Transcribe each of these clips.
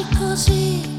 い腰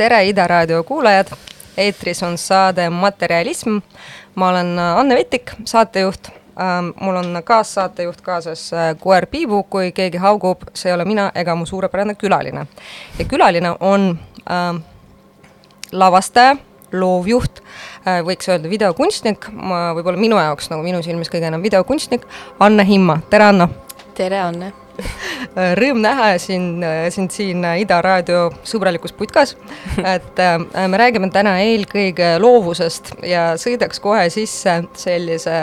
tere, Ida raadio kuulajad! eetris on saade Materjalism. ma olen Anne Vetik, saatejuht. mul on kaassaatejuht kaasas äh, koer Piibu, kui keegi haugub, see ei ole mina ega mu suurepärane külaline. ja külaline on äh, lavastaja, loovjuht, äh, võiks öelda videokunstnik, ma võib-olla minu jaoks nagu minu silmis kõige enam videokunstnik, Anne Himma, tere Anna! tere Anne! Rõõm näha sind, sind siin Ida raadio sõbralikus putkas. et äh, me räägime täna eelkõige loovusest ja sõidaks kohe sisse sellise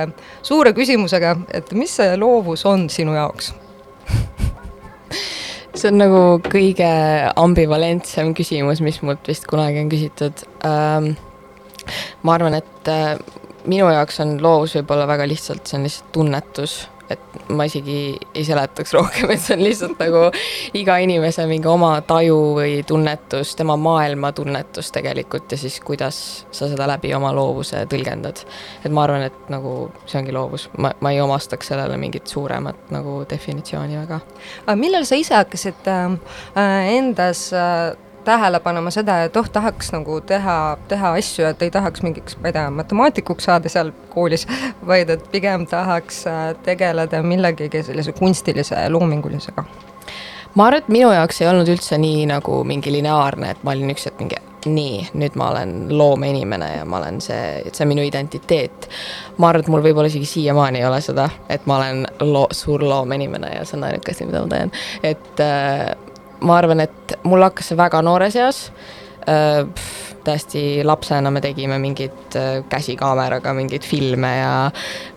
suure küsimusega, et mis see loovus on sinu jaoks? see on nagu kõige ambivalentsem küsimus, mis mult vist kunagi on küsitud ähm,. ma arvan, et äh, minu jaoks on loovus võib-olla väga lihtsalt, see on lihtsalt tunnetus et ma isegi ei seletaks rohkem, et see on lihtsalt nagu iga inimese mingi oma taju või tunnetus, tema maailmatunnetus tegelikult ja siis kuidas sa seda läbi oma loovuse tõlgendad. et ma arvan, et nagu see ongi loovus, ma, ma ei omastaks sellele mingit suuremat nagu definitsiooni väga. aga millal sa ise hakkasid äh, endas äh, tähele panema seda, et oh, tahaks nagu teha, teha asju, et ei tahaks mingiks, ma ei tea, matemaatikuks saada seal koolis, vaid et pigem tahaks äh, tegeleda millegagi sellise kunstilise loomingulisega? ma arvan, et minu jaoks ei olnud üldse nii nagu mingi lineaarne, et ma olin üks hetk mingi nii, nüüd ma olen loomeinimene ja ma olen see, see on minu identiteet. ma arvan, et mul võib-olla isegi siiamaani ei ole seda, et ma olen loo-, suur loomeinimene ja see on ainuke asi, mida ma teen. et äh, ma arvan, et mul hakkas see väga noores eas. Äh,. täiesti lapsena me tegime mingeid äh, käsikaameraga mingeid filme ja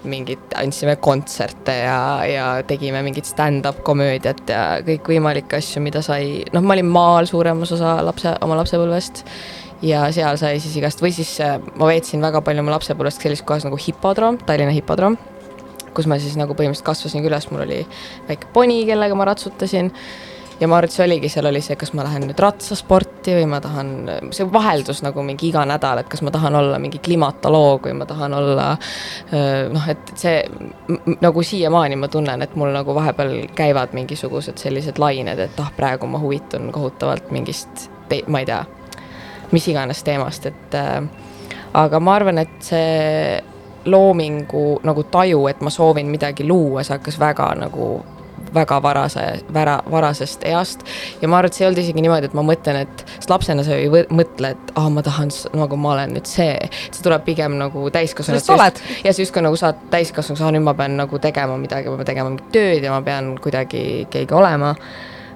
mingit, andsime kontserte ja, ja tegime mingit stand-up komöödiat ja kõikvõimalikke asju, mida sai, noh, ma olin maal suuremas osa lapse, oma lapsepõlvest. Ja seal sai siis igast, või siis äh, ma veetsin väga palju oma lapsepõlvest sellises kohas nagu hipodroom, Tallinna hipodroom kus ma siis nagu põhimõtteliselt kasvasin üles, mul oli väike poni, kellega ma ratsutasin ja ma arvan, et see oligi, seal oli see, kas ma lähen nüüd ratsasporti või ma tahan, see vaheldus nagu mingi iga nädal, et kas ma tahan olla mingi klimatoloog või ma tahan olla noh, et see nagu siiamaani ma tunnen, et mul nagu vahepeal käivad mingisugused sellised lained, et ah, praegu ma huvitun kohutavalt mingist, ma ei tea, mis iganes teemast, et äh, aga ma arvan, et see loomingu nagu taju, et ma soovin midagi luua, see hakkas väga nagu väga varase, vära, varasest east. ja ma arvan, et see ei olnud isegi niimoodi, et ma mõtlen, et, sest lapsena sa ju ei mõtle, et ah,, ma tahan, nagu ma olen nüüd see. see tuleb pigem nagu täiskasvanud. ja siis justkui nagu saad täiskasvanuks, aa nüüd ma pean nagu tegema midagi, ma pean tegema mingit tööd ja ma pean kuidagi keegi olema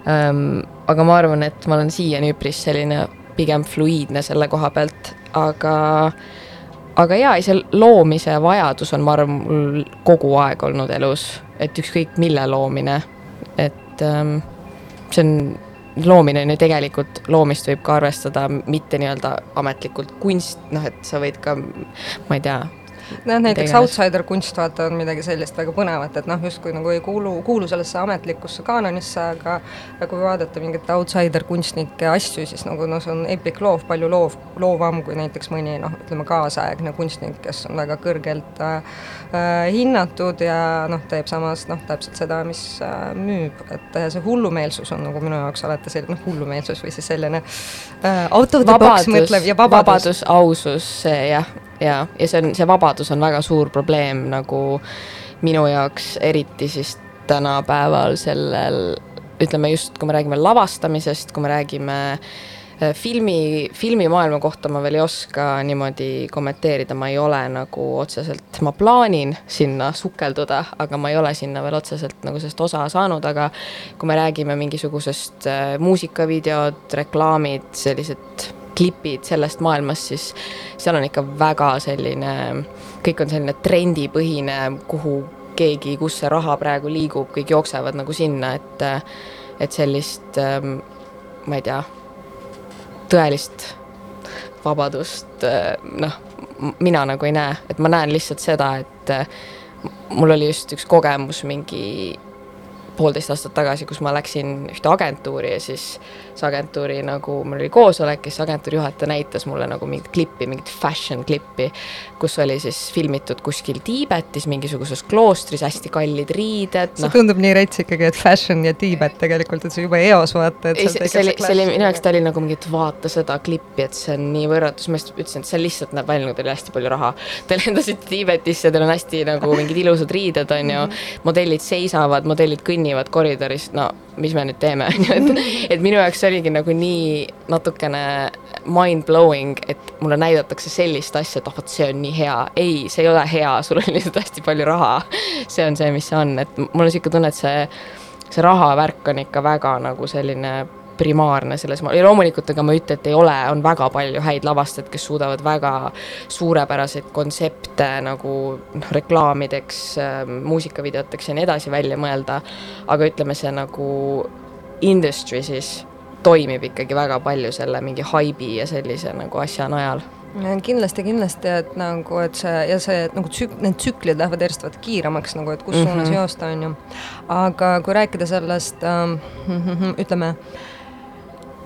ähm,. aga ma arvan, et ma olen siiani üpris selline pigem fluiidne selle koha pealt, aga aga jaa, see loomise vajadus on, ma arvan, mul kogu aeg olnud elus et ükskõik mille loomine, et ähm, see on, loomine on ju tegelikult, loomist võib ka arvestada mitte nii-öelda ametlikult kunst, noh et sa võid ka, ma ei tea noh, näiteks outsider kunst vaata on midagi sellist väga põnevat, et noh, justkui nagu ei kuulu, kuulu sellesse ametlikusse kaanonisse, aga kui vaadata mingit outsider kunstnike asju, siis nagu noh, see on epic loov, palju loov, loovam kui näiteks mõni noh, ütleme kaasaegne kunstnik, kes on väga kõrgelt äh, hinnatud ja noh, teeb samas noh, täpselt seda, mis äh, müüb, et äh, see hullumeelsus on nagu minu jaoks alati selline noh, hullumeelsus või siis selline äh, out of the vabadus, box mõtlev ja vabadus. vabadus, ausus, jah ja, ja see on, see vabadus on väga suur probleem nagu minu jaoks, eriti siis tänapäeval sellel, ütleme just, kui me räägime lavastamisest, kui me räägime äh, filmi, filmimaailma kohta ma veel ei oska niimoodi kommenteerida, ma ei ole nagu otseselt, ma plaanin sinna sukelduda, aga ma ei ole sinna veel otseselt nagu sellest osa saanud, aga kui me räägime mingisugusest äh, muusikavideod, reklaamid, sellised klipid sellest maailmast, siis seal on ikka väga selline, kõik on selline trendipõhine, kuhu keegi, kus see raha praegu liigub, kõik jooksevad nagu sinna, et et sellist, ähm, ma ei tea, tõelist vabadust noh, mina nagu ei näe, et ma näen lihtsalt seda, et mul oli just üks kogemus mingi poolteist aastat tagasi, kus ma läksin ühte agentuuri ja siis see agentuuri nagu, mul oli koosolek ja siis agentuuri juhataja näitas mulle nagu mingit klippi, mingit fashion klippi, kus oli siis filmitud kuskil Tiibetis mingisuguses kloostris hästi kallid riided no.. see tundub nii rets ikkagi, et fashion ja Tiibet tegelikult, et see jube eos vaata, et ei, see, see oli, see oli minu jaoks, ta oli nagu mingi, et vaata seda klippi, et see on nii võrratus, ma just ütlesin, et see lihtsalt näeb välja nagu teil hästi palju raha. Te lendasite Tiibetisse, teil on hästi nagu mingid ilusad riided, on ju, mhm. modellid seisavad, modellid kõnnivad koridoris, no mis me nüüd teeme, on ju, et, et minu jaoks see oligi nagu nii natukene mind-blowing, et mulle näidatakse sellist asja, et oh vot see on nii hea. ei, see ei ole hea, sul on lihtsalt hästi palju raha. see on see, mis see on, et mul on niisugune tunne, et see, see rahavärk on ikka väga nagu selline primaarne selles ma-, ja loomulikult ega ma ei ütle, et ei ole, on väga palju häid lavastajaid, kes suudavad väga suurepäraseid kontsepte nagu noh, reklaamideks äh,, muusikavideoteks ja nii edasi välja mõelda, aga ütleme, see nagu industry siis toimib ikkagi väga palju selle mingi haibi ja sellise nagu asja najal kindlasti, kindlasti, et nagu, et see ja see nagu tsük-, need tsüklid lähevad järjest vaata kiiremaks nagu, et kus mm -hmm. suunas joosta, on ju. aga kui rääkida sellest ähm, ütleme äh,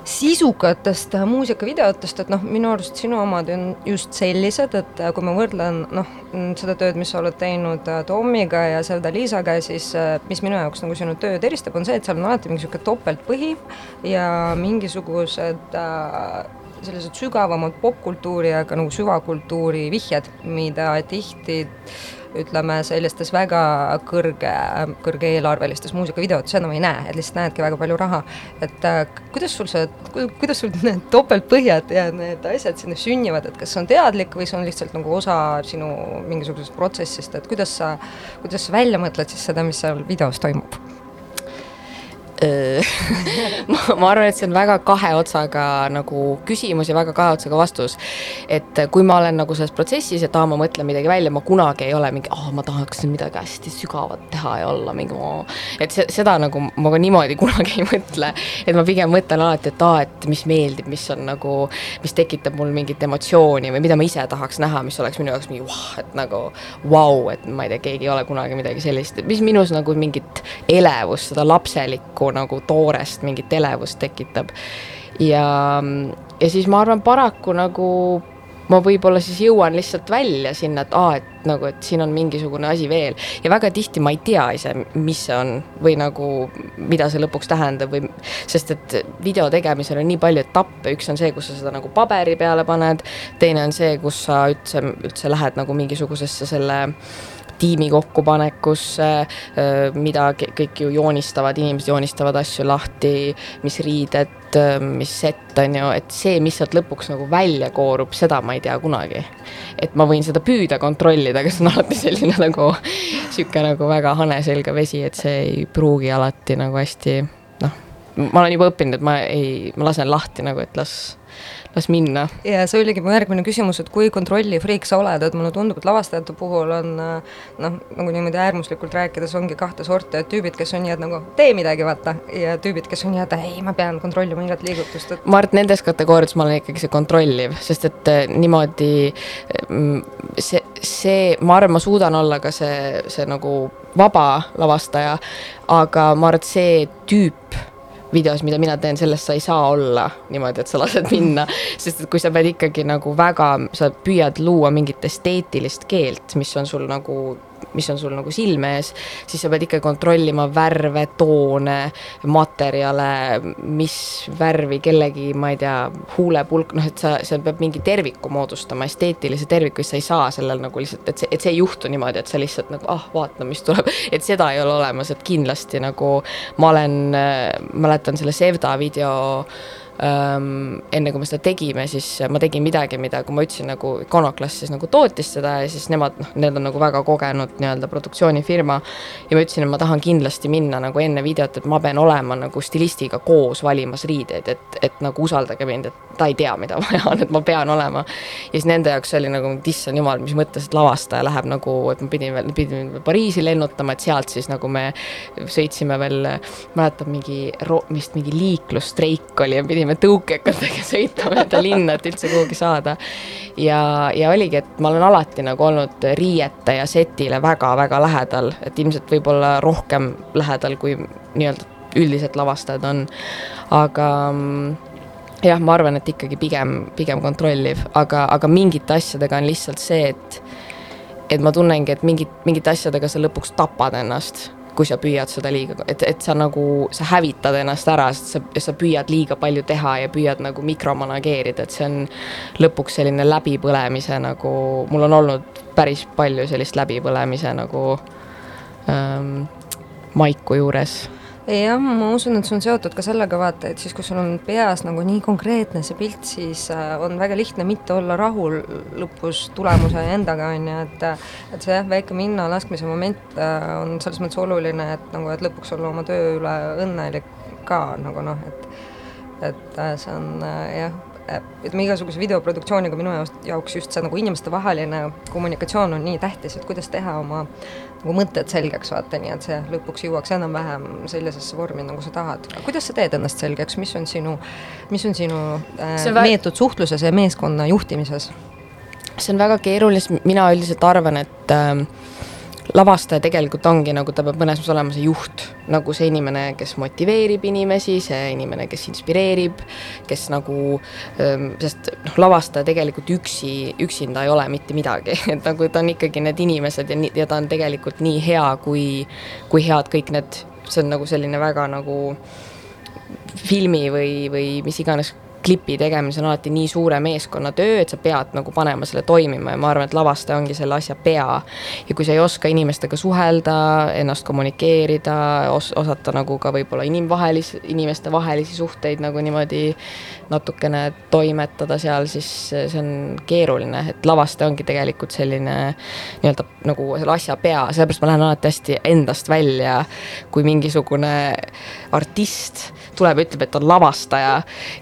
sisukatest muusikavideotest, et noh, minu arust sinu omad on just sellised, et äh, kui ma võrdlen noh, seda tööd, mis sa oled teinud äh, Tommiga ja Sevda-Liisaga, siis äh, mis minu jaoks nagu sinu tööd eristab, on see, et seal on alati mingi niisugune topeltpõhi ja mingisugused sellised sügavamad popkultuuri, aga nagu süvakultuuri vihjed, mida tihti ütleme, sellistes väga kõrge, kõrgeelarvelistes muusikavideotes enam ei näe, et lihtsalt näedki väga palju raha. et äh, kuidas sul see, kuidas sul need topeltpõhjad ja need asjad sinna sünnivad, et kas see on teadlik või see on lihtsalt nagu osa sinu mingisugusest protsessist, et kuidas sa, kuidas sa välja mõtled siis seda, mis seal videos toimub? ma, ma arvan, et see on väga kahe otsaga nagu küsimus ja väga kahe otsaga vastus. et kui ma olen nagu selles protsessis, et aa, ma mõtlen midagi välja, ma kunagi ei ole mingi, aa, ma tahaks midagi hästi sügavat teha ja olla mingi et see, seda nagu ma ka niimoodi kunagi ei mõtle. et ma pigem mõtlen alati, et aa, et mis meeldib, mis on nagu, mis tekitab mul mingit emotsiooni või mida ma ise tahaks näha, mis oleks minu jaoks mingi vah, et nagu vau wow,, et ma ei tea, keegi ei ole kunagi midagi sellist, mis minus nagu mingit elevust, seda lapselikku nagu toorest mingit elevust tekitab. ja, ja siis ma arvan, paraku nagu ma võib-olla siis jõuan lihtsalt välja sinna, et aa, et nagu, et siin on mingisugune asi veel. Ja väga tihti ma ei tea ise, mis see on või nagu, mida see lõpuks tähendab või sest et video tegemisel on nii palju etappe, üks on see, kus sa seda nagu paberi peale paned, teine on see, kus sa üldse, üldse lähed nagu mingisugusesse selle tiimi kokkupanekusse, mida kõik ju joonistavad, inimesed joonistavad asju lahti, mis riided, mis sett on ju, et see, mis sealt lõpuks nagu välja koorub, seda ma ei tea kunagi. et ma võin seda püüda kontrollida, aga see on alati selline nagu sihuke nagu väga hane selga vesi, et see ei pruugi alati nagu hästi noh, ma olen juba õppinud, et ma ei, ma lasen lahti nagu, et las las minna. ja see oligi mu järgmine küsimus, et kui kontrollifriik sa oled, et mulle tundub, et lavastajate puhul on noh, nagu niimoodi äärmuslikult rääkides ongi kahte sorti, et tüübid, kes on nii, et nagu tee midagi, vaata, ja tüübid, kes on nii, et ei, ma pean kontrollima igat liigutust, et ma arvan, et nendes kategooriates ma olen ikkagi see kontrolliv, sest et eh, niimoodi mm, see, see, ma arvan, ma suudan olla ka see, see nagu vaba lavastaja, aga ma arvan, et see tüüp videos, mida mina teen, sellest sa ei saa olla niimoodi, et sa lased minna, sest et kui sa pead ikkagi nagu väga, sa püüad luua mingit esteetilist keelt, mis on sul nagu mis on sul nagu silme ees, siis sa pead ikka kontrollima värve, toone, materjale, mis värvi kellegi, ma ei tea, huulepulk, noh, et sa, see peab mingi terviku moodustama, esteetilise terviku, siis sa ei saa sellel nagu lihtsalt, et see, et see ei juhtu niimoodi, et sa lihtsalt nagu ah, vaata, mis tuleb, et seda ei ole olemas, et kindlasti nagu ma olen, mäletan selle Sevda video ähm, enne kui me seda tegime, siis ma tegin midagi, mida, kui ma ütlesin nagu Iconoclast siis nagu tootis seda ja siis nemad noh, need on nagu väga kogenud nii-öelda produktsioonifirma. ja ma ütlesin, et ma tahan kindlasti minna nagu enne videot, et ma pean olema nagu stilistiga koos valimas riideid, et, et nagu usaldage mind, et ta ei tea, mida vaja on, et ma pean olema. ja siis nende jaoks oli nagu, issand jumal, mis mõttes, et lavastaja läheb nagu, et ma pidin veel, pidin Pariisi lennutama, et sealt siis nagu me sõitsime veel, mäletan mingi, vist mingi liiklusstreik oli ja pidime pidime tõukekatega sõitma mööda linna, et üldse kuhugi saada. ja, ja oligi, et ma olen alati nagu olnud riiete ja setile väga-väga lähedal, et ilmselt võib-olla rohkem lähedal, kui nii-öelda üldiselt lavastajad on. aga mm, jah, ma arvan, et ikkagi pigem, pigem kontrolliv, aga, aga mingite asjadega on lihtsalt see, et et ma tunnengi, et mingit, mingite asjadega sa lõpuks tapad ennast kui sa püüad seda liiga, et, et sa nagu, sa hävitad ennast ära, sest sa, sa püüad liiga palju teha ja püüad nagu mikromanageerida, et see on lõpuks selline läbipõlemise nagu, mul on olnud päris palju sellist läbipõlemise nagu ähm, maiku juures jah, ma usun, et see on seotud ka sellega, vaata, et siis, kui sul on peas nagu nii konkreetne see pilt, siis äh, on väga lihtne mitte olla rahul lõpus tulemuse endaga, on ju, et et see jah, väike minna laskmise moment äh, on selles mõttes oluline, et nagu, et lõpuks olla oma töö üle õnnelik ka nagu noh, et et äh, see on jah, ütleme, igasuguse videoproduktsiooniga minu jaoks just see nagu inimestevaheline kommunikatsioon on nii tähtis, et kuidas teha oma nagu mõtted selgeks, vaata, nii et see lõpuks jõuaks enam-vähem sellisesse vormi, nagu sa tahad. kuidas sa teed ennast selgeks, mis on sinu, mis on sinu äh, on meetod suhtluses ja meeskonna juhtimises? see on väga keeruline, mina üldiselt arvan, et äh, lavastaja tegelikult ongi nagu, ta peab mõnes mõttes olema see juht, nagu see inimene, kes motiveerib inimesi, see inimene, kes inspireerib, kes nagu, sest noh, lavastaja tegelikult üksi, üksinda ei ole mitte midagi, et nagu ta on ikkagi need inimesed ja nii, ja ta on tegelikult nii hea, kui, kui head kõik need, see on nagu selline väga nagu filmi või, või mis iganes klipi tegemisel on alati nii suure meeskonna töö, et sa pead nagu panema selle toimima ja ma arvan, et lavastaja ongi selle asja pea. ja kui sa ei oska inimestega suhelda, ennast kommunikeerida os, osata nagu ka võib-olla inimvahelis-, inimeste vahelisi suhteid nagu niimoodi natukene toimetada seal, siis see on keeruline, et lavastaja ongi tegelikult selline nii-öelda nagu selle asja pea, sellepärast ma lähen alati hästi endast välja, kui mingisugune artist tuleb ja ütleb, et on lavastaja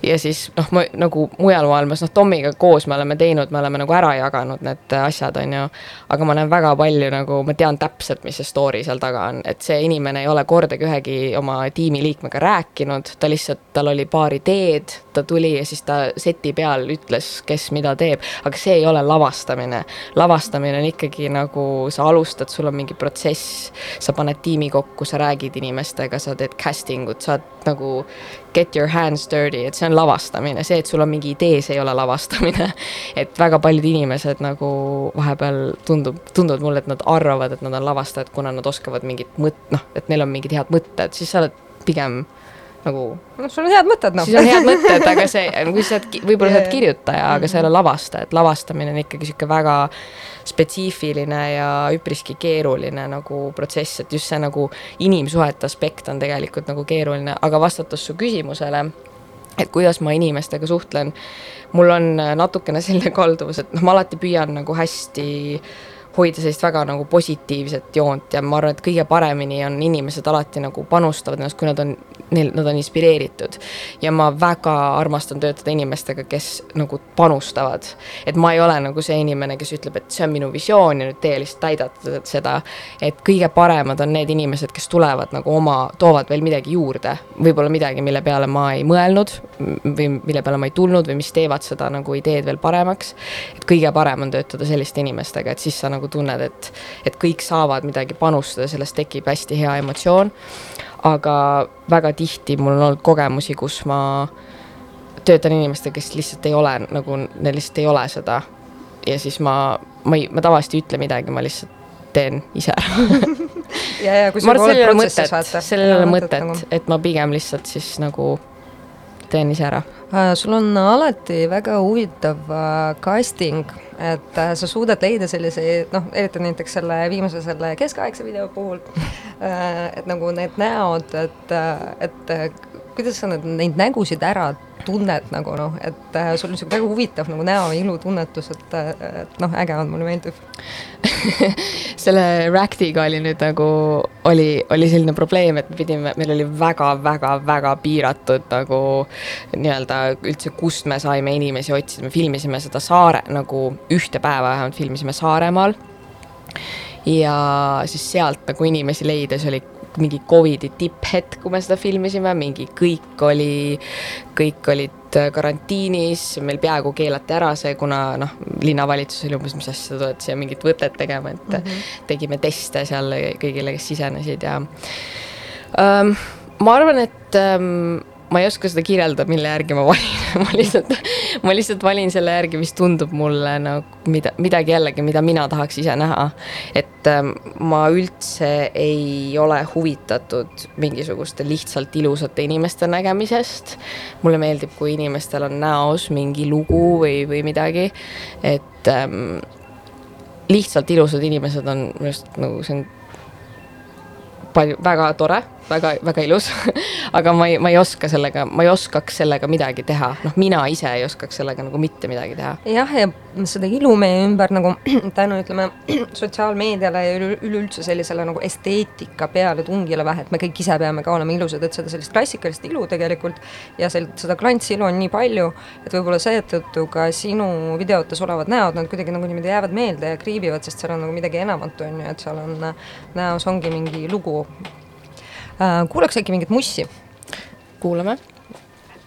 ja siis noh, ma nagu mujal maailmas, noh, Tommiga koos me oleme teinud, me oleme nagu ära jaganud need asjad, on ju. aga ma näen väga palju nagu, ma tean täpselt, mis see story seal taga on, et see inimene ei ole kordagi ühegi oma tiimiliikmega rääkinud, ta lihtsalt, tal oli paar ideed, ta tuli ja siis ta seti peal ütles, kes mida teeb, aga see ei ole lavastamine. lavastamine on ikkagi nagu sa alustad, sul on mingi protsess, sa paned tiimi kokku, sa räägid inimestega, sa teed casting ut, sa oled nagu get your hands dirty, et see on lavastamine, see, et sul on mingi idee, see ei ole lavastamine. et väga paljud inimesed nagu vahepeal tundub, tunduvad mulle, et nad arvavad, et nad on lavastajad, kuna nad oskavad mingit mõt-, noh, et neil on mingid head mõtted, siis sa oled pigem nagu. noh, sul on head mõtted, noh. siis on head mõtted, aga see, kui sa oled, võib-olla sa oled kirjutaja, aga sa ei ole lavastaja, et lavastamine on ikkagi sihuke väga spetsiifiline ja üpriski keeruline nagu protsess, et just see nagu inimsuhete aspekt on tegelikult nagu keeruline, aga vastates su küsimusele, et kuidas ma inimestega suhtlen, mul on natukene selline kalduvus, et noh, ma alati püüan nagu hästi hoida sellist väga nagu positiivset joont ja ma arvan, et kõige paremini on inimesed alati nagu panustavad ennast, kui nad on, neil, nad on inspireeritud. ja ma väga armastan töötada inimestega, kes nagu panustavad. et ma ei ole nagu see inimene, kes ütleb, et see on minu visioon ja nüüd teie lihtsalt täidate seda. et kõige paremad on need inimesed, kes tulevad nagu oma, toovad veel midagi juurde, võib-olla midagi, mille peale ma ei mõelnud või mille peale ma ei tulnud või mis teevad seda nagu ideed veel paremaks. et kõige parem on töötada selliste inimestega, et siis sa nagu nagu tunned, et, et kõik saavad midagi panustada, sellest tekib hästi hea emotsioon. aga väga tihti mul on olnud kogemusi, kus ma töötan inimestega, kes lihtsalt ei ole nagu, neil lihtsalt ei ole seda. ja siis ma, ma ei, ma tavaliselt ei ütle midagi, ma lihtsalt teen ise ära ja, ja kui sul pole protsessis vaata. sellel ei ole mõtet, et ma pigem lihtsalt siis nagu teen ise ära uh,. sul on alati väga huvitav uh, casting et äh, sa suudad leida selliseid, noh, eriti näiteks selle viimase, selle keskaegse video puhul äh,, et nagu need näod, et, äh, et äh, kuidas sa need, neid nägusid ära tunned nagu noh, et äh, sul on niisugune väga huvitav nagu näo ilutunnetus, et, et noh, äge on, mulle meeldib selle Ractiga oli nüüd nagu, oli, oli selline probleem, et me pidime, meil oli väga-väga-väga piiratud nagu nii-öelda üldse, kust me saime inimesi otsida, me filmisime seda saare nagu ühte päeva vähemalt filmisime Saaremaal. ja siis sealt nagu inimesi leida, see oli mingi Covidi tipphetk, kui me seda filmisime, mingi kõik oli, kõik olid äh, karantiinis, meil peaaegu keelati ära see, kuna noh, linnavalitsus oli umbes, mis asja, sa tuled siia mingit võtet tegema, et mm -hmm. tegime teste seal kõigile, kes sisenesid ja ähm, ma arvan, et ähm, ma ei oska seda kirjeldada, mille järgi ma valin ma lihtsalt, ma lihtsalt valin selle järgi, mis tundub mulle nagu mida, midagi jällegi, mida mina tahaks ise näha. et ähm, ma üldse ei ole huvitatud mingisuguste lihtsalt ilusate inimeste nägemisest. mulle meeldib, kui inimestel on näos mingi lugu või, või midagi, et ähm, lihtsalt ilusad inimesed on minu arust nagu see on palju, väga tore väga, väga ilus aga ma ei, ma ei oska sellega, ma ei oskaks sellega midagi teha, noh, mina ise ei oskaks sellega nagu mitte midagi teha. jah, ja seda ilu meie ümber nagu tänu ütleme sotsiaalmeediale ja üleüldse sellisele nagu esteetika pealetungile vähe, et me kõik ise peame ka olema ilusad, et seda sellist klassikalist ilu tegelikult ja sel-, seda klantsilu on nii palju, et võib-olla seetõttu ka sinu videotes olevad näod, nad kuidagi nagu niimoodi jäävad meelde ja kriibivad, sest seal on nagu midagi enamat, on ju, et seal on näos ongi mingi lugu kuulaks äkki mingit mussi? kuulame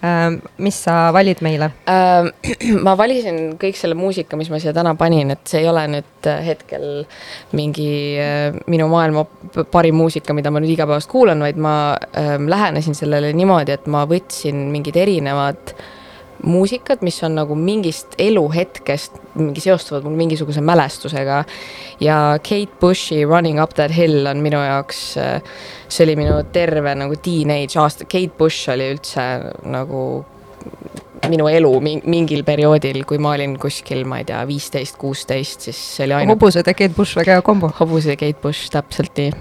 äh, mis sa valid meile? Äh, ma valisin kõik selle muusika, mis ma siia täna panin, et see ei ole nüüd hetkel mingi minu maailma parim muusika, mida ma nüüd igapäevaselt kuulan, vaid ma lähenesin sellele niimoodi, et ma võtsin mingid erinevad äh, muusikat, mis on nagu mingist eluhetkest, mingi seostuvad mul mingisuguse mälestusega. ja Kate Bushi Running up that hill on minu jaoks, see oli minu terve nagu teenage aasta, Kate Bush oli üldse nagu minu elu mingil perioodil, kui ma olin kuskil, ma ei tea, viisteist, kuusteist, siis see oli ainult. hobused ja Kate Bush, väga hea kombo. hobused ja Kate Bush, täpselt nii.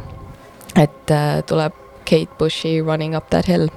et äh, tuleb Kate Bushi Running up that hill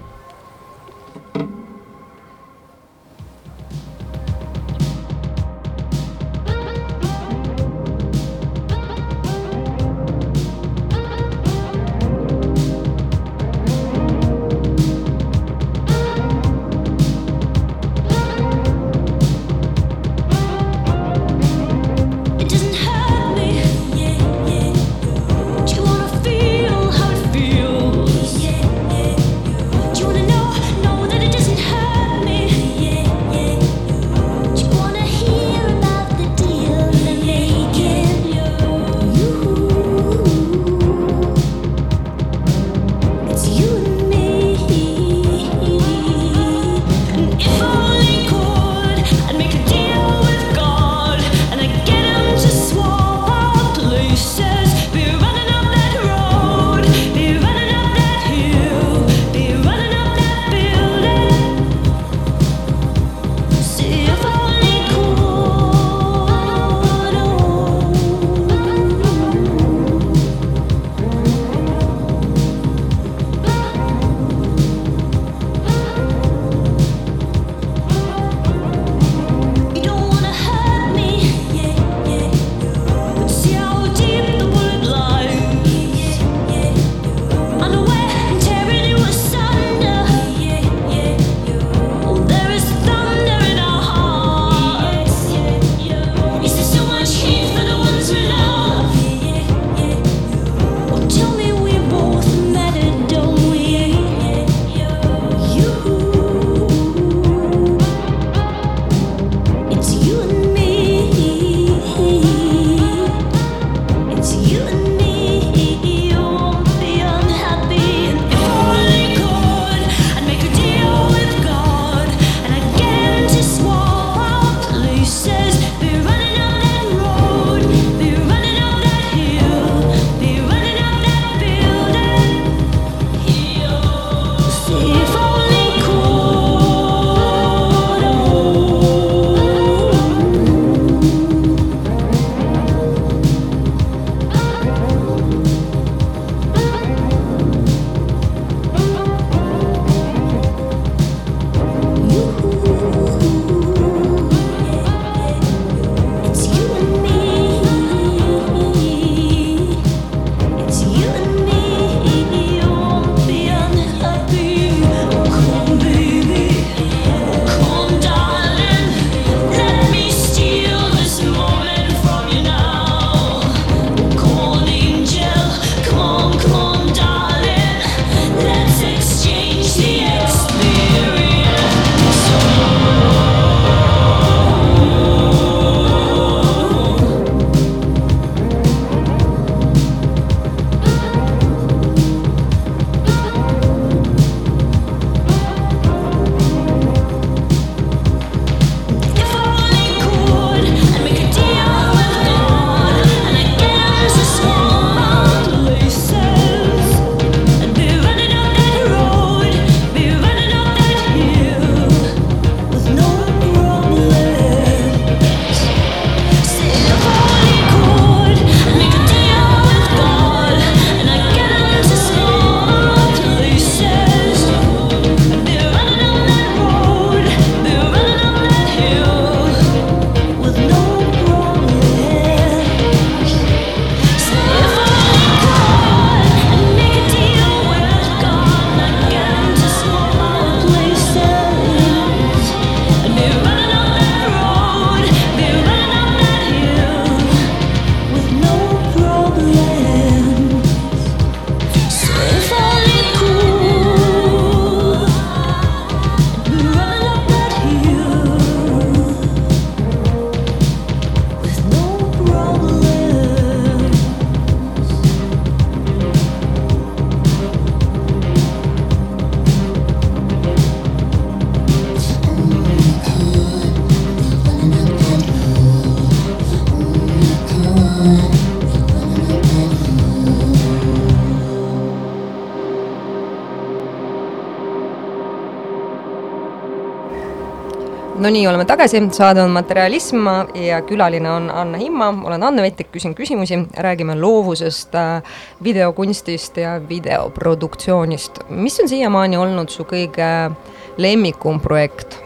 no nii, oleme tagasi, saade on Materialism ja külaline on Anne Himma, olen Anne Vettik, küsin küsimusi, räägime loovusest, äh, videokunstist ja videoproduktsioonist. mis on siiamaani olnud su kõige lemmikum projekt?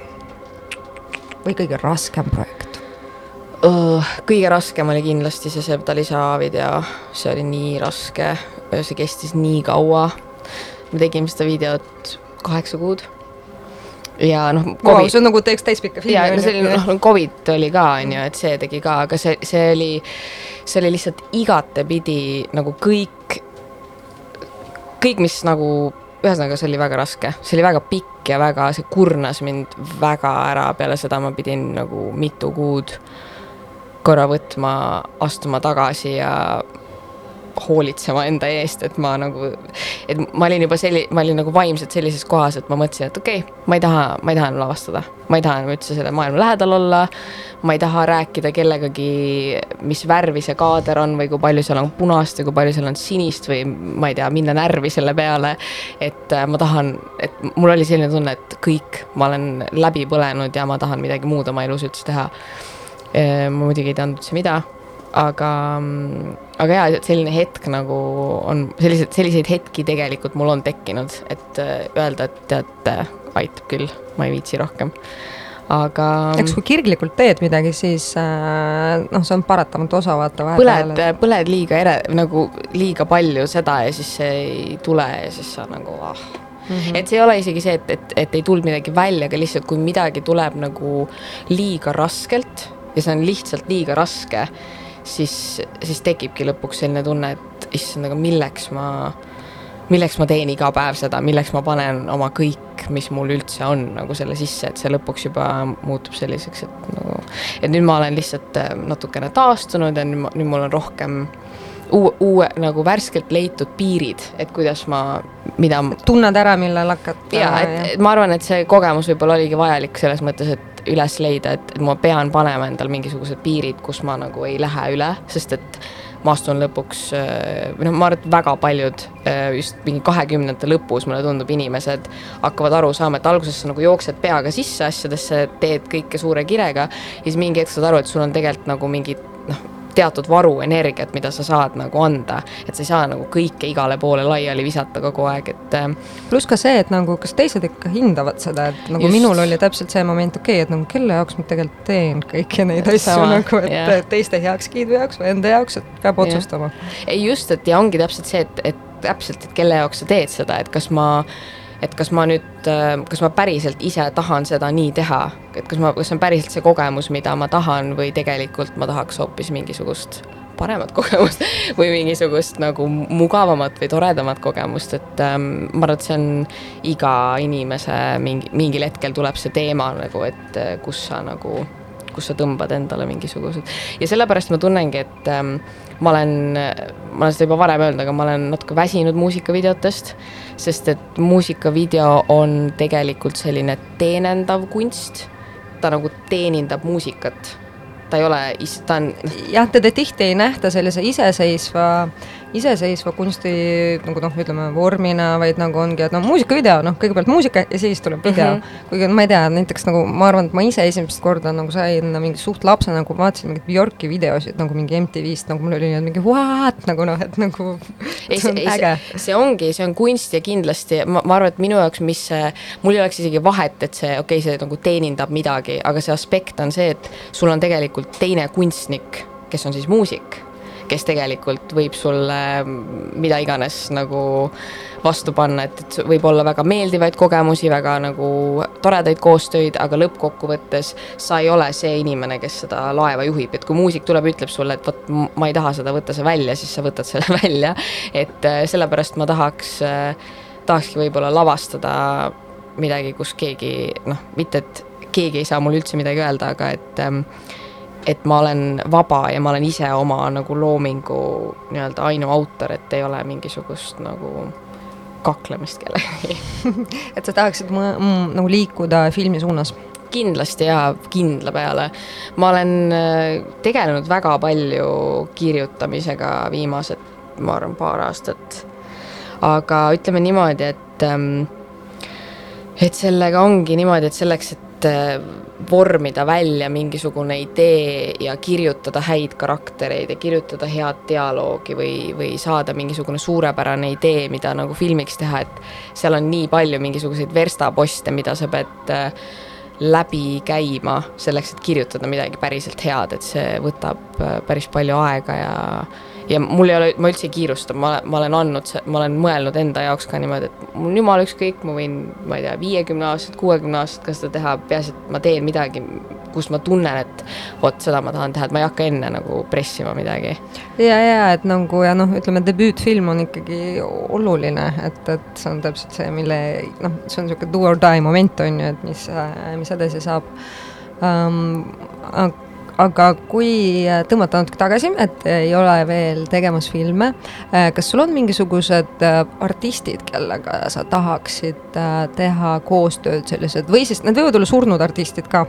Või kõige raskem projekt? kõige raskem oli kindlasti see Sevdalisa video, see oli nii raske, see kestis nii kaua. me tegime seda videot kaheksa kuud ja noh wow,. see on nagu teeks täispikka filmi. ja no see oli noh, Covid oli ka on ju, et see tegi ka, aga see, see oli, see oli lihtsalt igatepidi nagu kõik, kõik, mis nagu, ühesõnaga, see oli väga raske, see oli väga pikk ja väga, see kurnas mind väga ära, peale seda ma pidin nagu mitu kuud korra võtma, astuma tagasi ja hoolitsema enda eest, et ma nagu, et ma olin juba selli-, ma olin nagu vaimselt sellises kohas, et ma mõtlesin, et okei okay,, ma ei taha, ma ei taha enam lavastada. ma ei taha enam üldse selle maailma lähedal olla, ma ei taha rääkida kellegagi, mis värvi see kaader on või kui palju seal on punast või kui palju seal on sinist või ma ei tea, minna närvi selle peale. et äh, ma tahan, et mul oli selline tunne, et kõik, ma olen läbi põlenud ja ma tahan midagi muud oma elus üldse teha. Äh, ma muidugi ei teadnud üldse mida aga, aga jaa, selline hetk nagu on, sellised, selliseid hetki tegelikult mul on tekkinud, et äh, öelda, et tead, aitab küll, ma ei viitsi rohkem aga. eks kui kirglikult teed midagi, siis äh, noh, see on paratamatu osa, vaata vahepeal. põled, põled liiga ere-, nagu liiga palju seda ja siis see ei tule ja siis sa nagu ah Mm -hmm. et see ei ole isegi see, et, et, et ei tulnud midagi välja, aga lihtsalt kui midagi tuleb nagu liiga raskelt ja see on lihtsalt liiga raske, siis, siis tekibki lõpuks selline tunne, et issand, aga milleks ma, milleks ma teen iga päev seda, milleks ma panen oma kõik, mis mul üldse on nagu selle sisse, et see lõpuks juba muutub selliseks, et nagu, et nüüd ma olen lihtsalt äh, natukene taastunud ja nüüd, nüüd mul on rohkem uue, uue nagu värskelt leitud piirid, et kuidas ma, mida. tunned ära, millal hakata. ja, et, et ma arvan, et see kogemus võib-olla oligi vajalik selles mõttes, et üles leida, et, et ma pean panema endal mingisugused piirid, kus ma nagu ei lähe üle, sest et ma astun lõpuks, äh, või noh, ma arvan, et väga paljud äh, just mingi kahekümnendate lõpus, mulle tundub, inimesed hakkavad aru saama, et alguses sa nagu jooksed peaga sisse asjadesse, teed kõike suure kirega ja siis mingi hetk saad aru, et sul on tegelikult nagu mingid noh, teatud varu energiat, mida sa saad nagu anda, et sa ei saa nagu kõike igale poole laiali visata kogu aeg, et. Ähm, pluss ka see, et nagu kas teised ikka hindavad seda, et nagu just. minul oli täpselt see moment, okei okay,, et nagu kelle jaoks ma tegelikult teen kõiki neid asju nagu, et yeah. teiste heakskiidu jaoks või enda jaoks, et peab yeah. otsustama. ei just, et ja ongi täpselt see, et, et täpselt, et kelle jaoks sa teed seda, et kas ma et kas ma nüüd, äh, kas ma päriselt ise tahan seda nii teha, et kas ma, kas see on päriselt see kogemus, mida ma tahan või tegelikult ma tahaks hoopis mingisugust paremat kogemust või mingisugust nagu mugavamat või toredamat kogemust, et ähm, ma arvan, et see on iga inimese mingi, mingil hetkel tuleb see teema nagu, et äh, kus sa nagu, kus sa tõmbad endale mingisugused ja sellepärast ma tunnengi, et ähm, ma olen, ma olen seda juba varem öelnud, aga ma olen natuke väsinud muusikavideotest, sest et muusikavideo on tegelikult selline teenendav kunst, ta nagu teenindab muusikat ta ei ole, ta on. jah, teda tihti ei nähta sellise iseseisva iseseisva kunsti nagu noh, ütleme vormina, vaid nagu ongi, et no muusikavideo, noh, kõigepealt muusika ja siis tuleb video mm. -hmm. kuigi ma ei tea, näiteks nagu ma arvan, et ma ise esimest korda nagu sain mingi suht lapsena nagu vaatasin mingeid Bjorki videosid nagu mingi MTV-st, nagu mul oli mingi what nagu noh, et nagu ei, see ei, äge. see ongi, see on kunst ja kindlasti ma, ma arvan, et minu jaoks, mis mul ei oleks isegi vahet, et see, okei okay,, see nagu teenindab midagi, aga see aspekt on see, et sul on tegelikult teine kunstnik, kes on siis muusik kes tegelikult võib sulle mida iganes nagu vastu panna, et, et võib olla väga meeldivaid kogemusi, väga nagu toredaid koostöid, aga lõppkokkuvõttes sa ei ole see inimene, kes seda laeva juhib, et kui muusik tuleb, ütleb sulle, et vot ma ei taha seda, võta see välja, siis sa võtad selle välja. et äh, sellepärast ma tahaks, äh, tahakski võib-olla lavastada midagi, kus keegi noh, mitte et keegi ei saa mulle üldse midagi öelda, aga et ähm, et ma olen vaba ja ma olen ise oma nagu loomingu nii-öelda ainuautor, et ei ole mingisugust nagu kaklemist kellegagi et sa tahaksid nagu liikuda filmi suunas? kindlasti jaa, kindla peale. ma olen äh, tegelenud väga palju kirjutamisega viimased, ma arvan, paar aastat. aga ütleme niimoodi, et ähm, et sellega ongi niimoodi, et selleks, et et äh, vormida välja mingisugune idee ja kirjutada häid karaktereid ja kirjutada head dialoogi või, või saada mingisugune suurepärane idee, mida nagu filmiks teha, et seal on nii palju mingisuguseid verstaposte, mida sa pead äh, läbi käima selleks, et kirjutada midagi päriselt head, et see võtab äh, päris palju aega ja ja mul ei ole, ma üldse ei kiirusta, ma, ma olen andnud, ma olen mõelnud enda jaoks ka niimoodi, et mul on jumala ükskõik, ma võin, ma ei tea, viiekümne aastaselt, kuuekümne aastaselt ka seda teha, peaasi, et ma teen midagi, kus ma tunnen, et vot seda ma tahan teha, et ma ei hakka enne nagu pressima midagi. ja, ja et nagu ja noh, ütleme debüütfilm on ikkagi oluline, et, et see on täpselt see, mille noh, see on niisugune do or die moment on ju, et mis, mis edasi saab um,. Aga kui tõmmata natuke tagasi, et ei ole veel tegemas filme, kas sul on mingisugused artistid, kellega sa tahaksid teha koostööd sellised või siis need võivad olla surnud artistid ka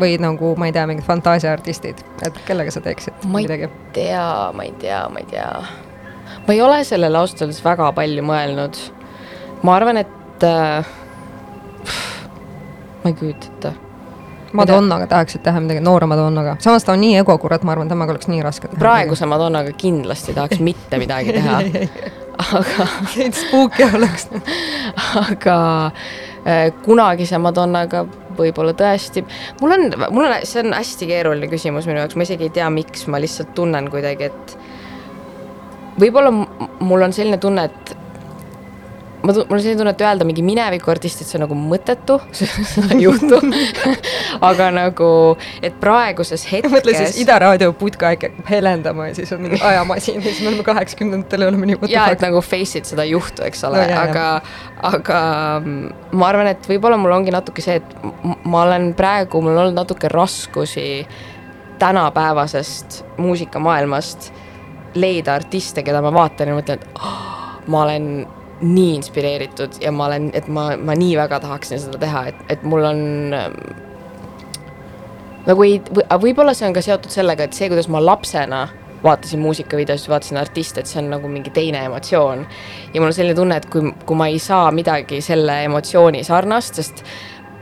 või nagu ma ei tea, mingid fantaasiaartistid, et kellega sa teeksid ma midagi? ma ei tea, ma ei tea, ma ei tea. ma ei ole sellele ausalt öeldes väga palju mõelnud. ma arvan, et äh, ma ei kujuta ette. Madonnaga tahaksid teha midagi, noore Madonnaga, samas ta on nii ego, kurat, ma arvan, temaga oleks nii raske praeguse Madonnaga kindlasti tahaks mitte midagi teha. Aga. spooky oleks. Aga äh, kunagise Madonnaga võib-olla tõesti, mul on, mul on, see on hästi keeruline küsimus minu jaoks, ma isegi ei tea, miks, ma lihtsalt tunnen kuidagi, et võib-olla mul on selline tunne, et ma, mul on selline tunne, et öelda mingi minevikuartist, et see on nagu mõttetu, seda ei juhtu aga nagu, et praeguses hetkes. mõtle siis Ida raadio putka helendama ja siis on mingi ajamasin ja siis me oleme kaheksakümnendatel ja oleme nii. ja, et nagu face'id seda ei juhtu, eks ole no,, aga, aga mm, ma arvan, et võib-olla mul ongi natuke see, et ma olen praegu, mul on olnud natuke raskusi tänapäevasest muusikamaailmast leida artiste, keda ma vaatan ja mõtlen, et oh, ma olen nii inspireeritud ja ma olen, et ma, ma nii väga tahaksin seda teha, et, et mul on nagu ei või,, võib-olla see on ka seotud sellega, et see, kuidas ma lapsena vaatasin muusikavideosid, vaatasin artiste, et see on nagu mingi teine emotsioon. ja mul on selline tunne, et kui, kui ma ei saa midagi selle emotsiooni sarnast, sest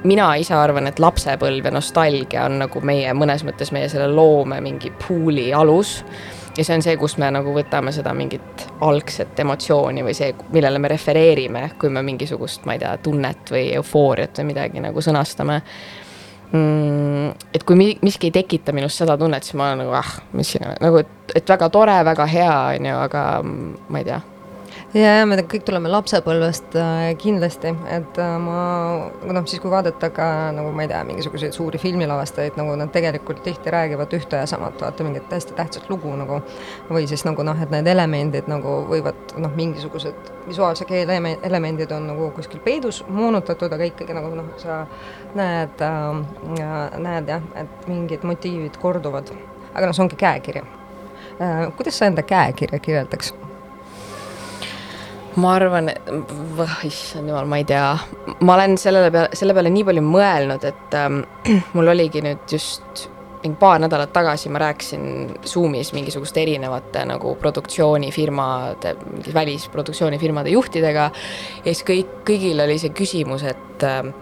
mina ise arvan, et lapsepõlv ja nostalgia on nagu meie mõnes mõttes meie selle loome mingi pool'i alus ja see on see, kus me nagu võtame seda mingit algset emotsiooni või see, millele me refereerime, kui me mingisugust, ma ei tea, tunnet või eufooriat või midagi nagu sõnastame mm,. et kui miski ei tekita minus seda tunnet, siis ma olen nagu ah, mis iganes, nagu et, väga tore, väga hea, on ju, aga ma ei tea ja, ja me kõik tuleme lapsepõlvest äh, kindlasti, et äh, ma noh, siis kui vaadata ka nagu ma ei tea, mingisuguseid suuri filmilavastajaid, nagu nad tegelikult tihti räägivad ühte ja samat, vaata mingit hästi tähtsat lugu nagu või siis nagu noh, et need elemendid nagu võivad noh, mingisugused visuaalse keele elemendid on nagu kuskil peidus moonutatud, aga ikkagi nagu noh, sa näed äh,, näed jah, et mingid motiivid korduvad. aga noh, see ongi käekiri äh,. kuidas sa enda käekirja kirjeldaks? Ma arvan, issand jumal, ma ei tea, ma olen sellele peale, selle peale nii palju mõelnud, et ähm, mul oligi nüüd just mingi paar nädalat tagasi ma rääkisin Zoomis mingisuguste erinevate nagu produktsioonifirmade, välisproduktsioonifirmade juhtidega. Ja siis kõik, kõigil oli see küsimus, et, ähm,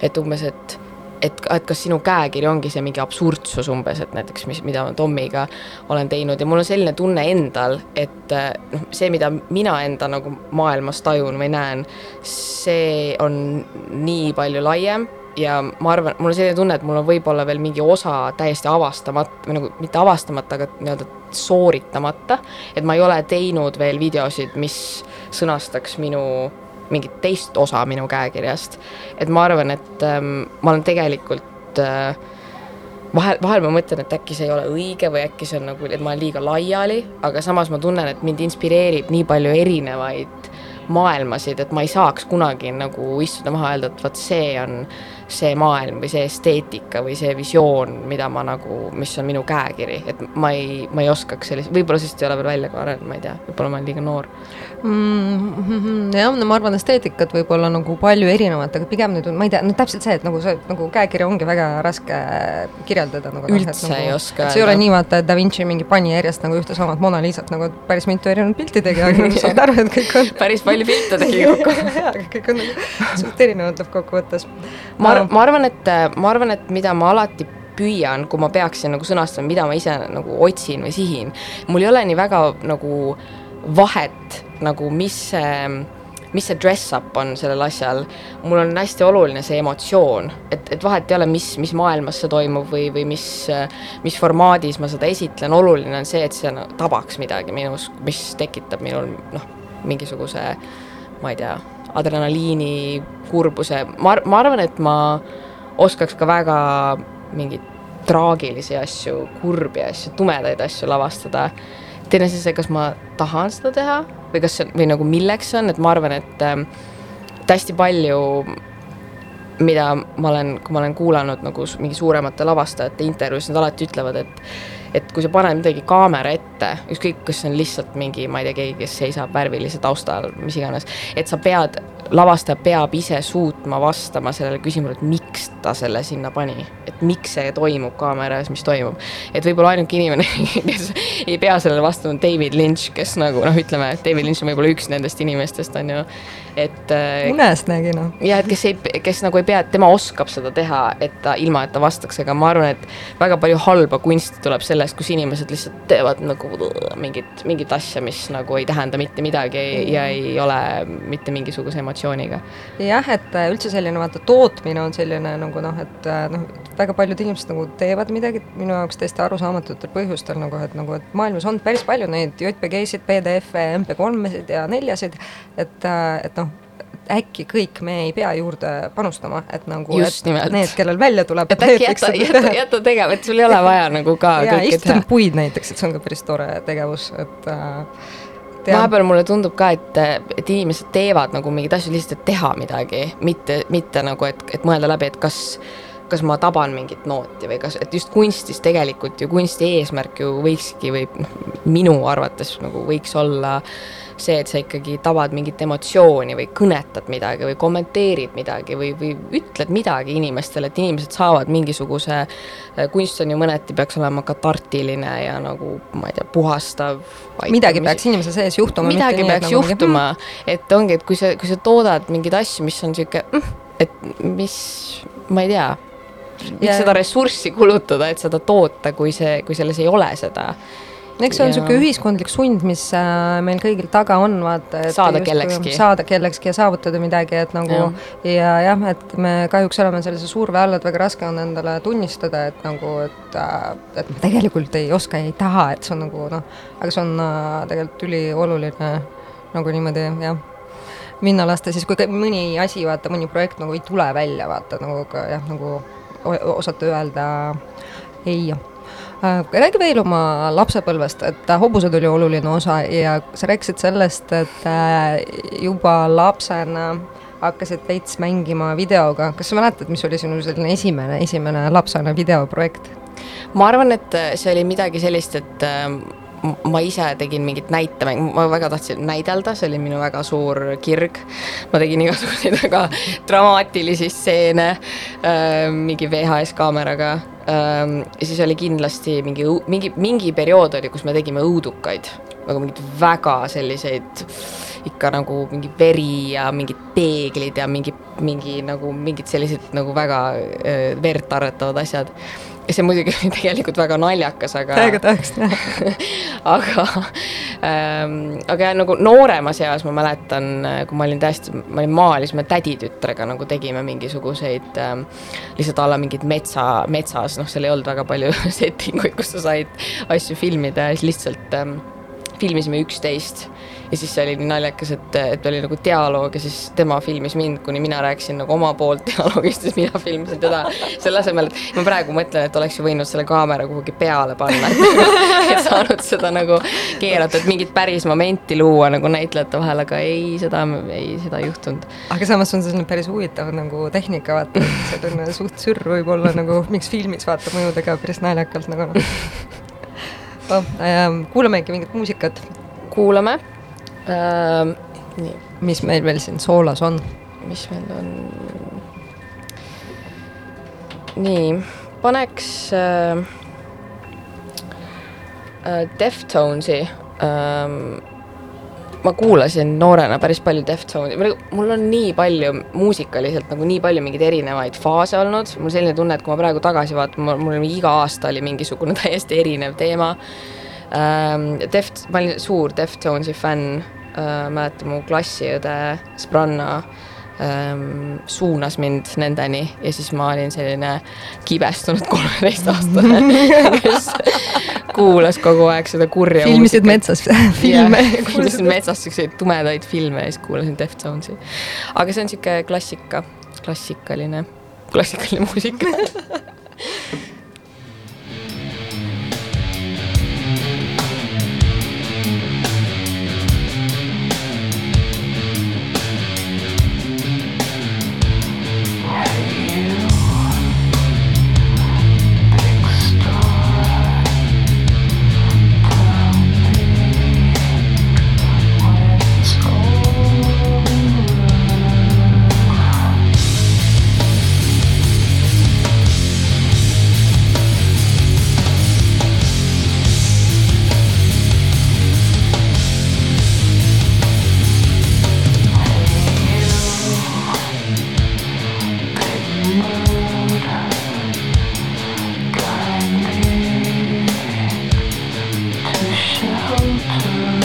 et umbes, et et, et kas sinu käekiri ongi see mingi absurdsus umbes, et näiteks mis, mida ma Tommiga olen teinud ja mul on selline tunne endal, et noh, see, mida mina enda nagu maailmas tajun või näen, see on nii palju laiem ja ma arvan, mul on selline tunne, et mul on võib-olla veel mingi osa täiesti avastamata või nagu mitte avastamata, aga nii-öelda sooritamata. et ma ei ole teinud veel videosid, mis sõnastaks minu mingit teist osa minu käekirjast. et ma arvan, et ähm, ma olen tegelikult äh, vahel, vahel ma mõtlen, et äkki see ei ole õige või äkki see on nagu, et ma olen liiga laiali, aga samas ma tunnen, et mind inspireerib nii palju erinevaid maailmasid, et ma ei saaks kunagi nagu istuda maha ja öelda, et vot see on see maailm või see esteetika või see visioon, mida ma nagu, mis on minu käekiri, et ma ei, ma ei oskaks sellist, võib-olla sest ei ole veel välja ka arenenud, ma ei tea, võib-olla ma olen liiga noor mm. jah, no ma arvan, esteetikat võib olla nagu palju erinevat, aga pigem nüüd, ma ei tea, no täpselt see, et nagu see nagu käekiri ongi väga raske kirjeldada nagu. üldse nagu, ei oska. see ei ole nii, vaata, et Da Vinci mingi pani järjest nagu ühte samat Mona Lisat nagu päris mitu erinevat pilti tegi, aga nagu saad aru, et kõik on päris palju pilte tegi kokku jaa, aga kõik on nagu suht erinevad lõppkokkuvõttes. ma ar-, ma arvan, et, ma arvan, et mida ma alati püüan, kui ma peaksin nagu sõnastama, mida ma ise nagu otsin või sihin, mul ei ole nii väga nagu vahet nagu, mis see mis see dress-up on sellel asjal, mul on hästi oluline see emotsioon, et, et vahet ei ole, mis, mis maailmas see toimub või, või mis, mis formaadis ma seda esitlen, oluline on see, et see no, tabaks midagi minus, mis tekitab minul noh, mingisuguse ma ei tea, adrenaliini, kurbuse, ma, ma arvan, et ma oskaks ka väga mingeid traagilisi asju, kurbi asju, tumedaid asju lavastada. teine asi see, kas ma tahan seda teha või kas see, või nagu milleks see on, et ma arvan, et äh, hästi palju mida ma olen, kui ma olen kuulanud nagu mingi suuremate lavastajate intervjuus, nad alati ütlevad, et et kui sa paned midagi kaamera ette, ükskõik, kas see on lihtsalt mingi, ma ei tea, keegi, kes seisab värvilise tausta all, mis iganes, et sa pead, lavastaja peab ise suutma vastama sellele küsimusele, et miks ta selle sinna pani. et miks see toimub kaamera ees, mis toimub. et võib-olla ainuke inimene, kes ei pea sellele vastama, on David Lynch, kes nagu noh, ütleme, David Lynch on võib-olla üks nendest inimestest, on ju, et äh, unest nägi noh. jah, et kes ei, kes nagu ei pea, et tema oskab seda teha, et ta, ilma et ta vastaks, aga ma arvan, et väga palju halba kunsti tuleb selle sellest, kus inimesed lihtsalt teevad nagu mingit, mingit asja, mis nagu ei tähenda mitte midagi mm. ja ei ole mitte mingisuguse emotsiooniga. jah, et äh, üldse selline vaata tootmine on selline nagu noh, et äh, noh, väga paljud inimesed nagu teevad midagi minu jaoks täiesti arusaamatutel põhjustel nagu, et nagu, et maailmas on päris palju neid JPG-sid, PDF-e, MP3-sid ja neljasid, et, äh, et noh äkki kõik me ei pea juurde panustama, et nagu just nimelt. need, kellel välja tuleb. et äkki jäta, jäta, jäta tegema, et sul ei ole vaja nagu ka ja istutan puid näiteks, et see on ka päris tore tegevus, et äh, vahepeal mulle tundub ka, et, et inimesed teevad nagu mingeid asju lihtsalt, et teha midagi, mitte, mitte nagu, et, et mõelda läbi, et kas kas ma taban mingit nooti või kas, et just kunstis tegelikult ju kunsti eesmärk ju võikski või noh, minu arvates nagu võiks olla see, et sa ikkagi tabad mingit emotsiooni või kõnetad midagi või kommenteerid midagi või, või ütled midagi inimestele, et inimesed saavad mingisuguse, äh, kunst on ju mõneti, peaks olema katartiline ja nagu ma ei tea, puhastav. midagi peaks inimese sees juhtuma. midagi peaks nagu juhtuma, et ongi, et kui sa, kui sa toodad mingeid asju, mis on niisugune, mm, et mis, ma ei tea, miks ja... seda ressurssi kulutada, et seda toota, kui see, kui selles ei ole seda eks see on niisugune ühiskondlik sund, mis äh, meil kõigil taga on, vaata. saada kellekski. saada kellekski ja saavutada midagi, et nagu ja. ja jah, et me kahjuks oleme sellise surve all, et väga raske on endale tunnistada, et nagu, et, äh, et ma tegelikult ei oska ja ei taha, et see on nagu noh, aga see on äh, tegelikult ülioluline nagu niimoodi jah minna lasta siis, kui mõni asi, vaata, mõni projekt nagu ei tule välja, vaata nagu ka jah, nagu osata öelda ei Äh, räägi veel oma lapsepõlvest, et hobused oli oluline osa ja sa rääkisid sellest, et äh, juba lapsena hakkasid veits mängima videoga, kas sa mäletad, mis oli sinu selline esimene, esimene lapsena videoprojekt? ma arvan, et see oli midagi sellist, et ma ise tegin mingit näitemängu, ma väga tahtsin näidelda, see oli minu väga suur kirg. ma tegin igasuguseid väga dramaatilisi stseene äh, mingi VHS kaameraga ähm,. siis oli kindlasti mingi, mingi, mingi periood oli, kus me tegime õudukaid, nagu mingeid väga selliseid ikka nagu mingi veri ja mingid peeglid ja mingi, mingi nagu mingid sellised nagu väga äh, verd arretavad asjad ja see muidugi oli tegelikult väga naljakas, aga. täiega tahaks näha. Aga ähm,, aga jah, nagu nooremas eas ma mäletan, kui ma olin täiesti, ma olin maal, siis me täditütrega nagu tegime mingisuguseid ähm, lihtsalt a la mingeid metsa, metsas, noh, seal ei olnud väga palju setting uid, kus sa said asju filmida. Ja siis lihtsalt ähm, filmisime üksteist ja siis see oli nii naljakas, et, et oli nagu dialoog ja siis tema filmis mind, kuni mina rääkisin nagu oma poolt dialoogist, siis mina filmisin teda. selle asemel, et ma praegu mõtlen, et oleks ju võinud selle kaamera kuhugi peale panna, et saanud seda nagu keerata, et mingit päris momenti luua nagu näitlejate vahel, aga ei, seda, ei, seda ei juhtunud. aga samas on see selline päris huvitav nagu tehnika, vaata, selline suht sürr võib olla nagu, miks filmis vaata mõjudega päris naljakalt nagu noh kuulamegi mingit muusikat. kuulame ähm,. mis meil veel siin soolas on? mis meil on? nii, paneks äh, äh, Deftonesi ähm, ma kuulasin noorena päris palju Deftone'i, mul on nii palju muusikaliselt nagu nii palju mingeid erinevaid faase olnud, mul selline tunne, et kui ma praegu tagasi vaatan, mul, mul iga aasta oli mingisugune täiesti erinev teema ähm,. Deft, ma olin suur Deftonesi fänn äh,, mäletan mu klassiõde Spranna ähm, suunas mind nendeni ja siis ma olin selline kibestunud kolmeteistaastane kes kuulas kogu aeg seda kurja filmisid metsas filme kuulasin metsas siukseid tumedaid filme ja siis kuulasin Deftonesi. aga see on siuke klassika, klassikaline, klassikaline muusika Thank you.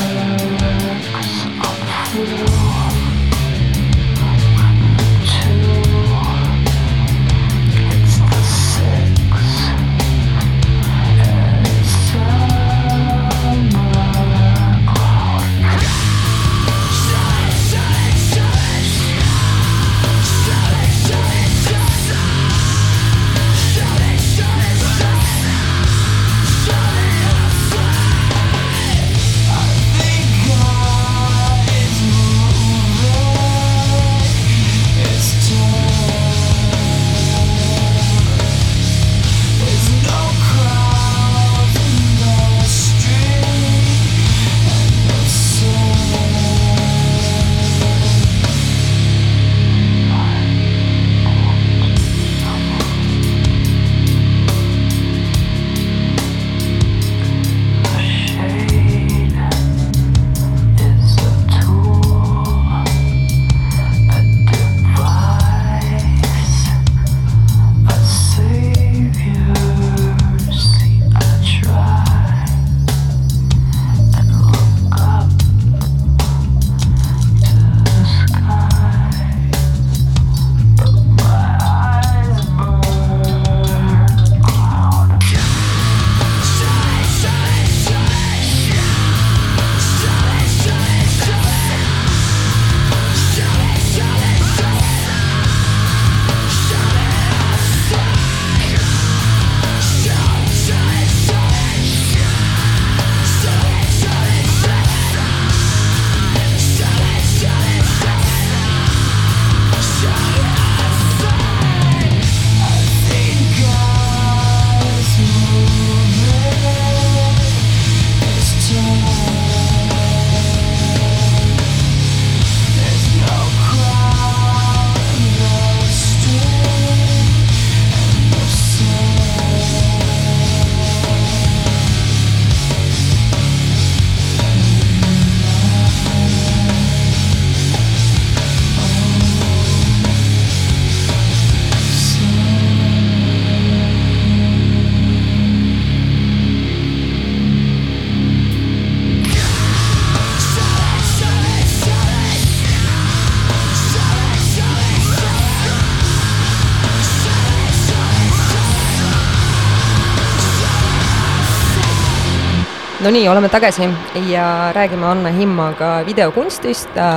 No nii, oleme tagasi ja räägime Anna Himmaga videokunstist äh,,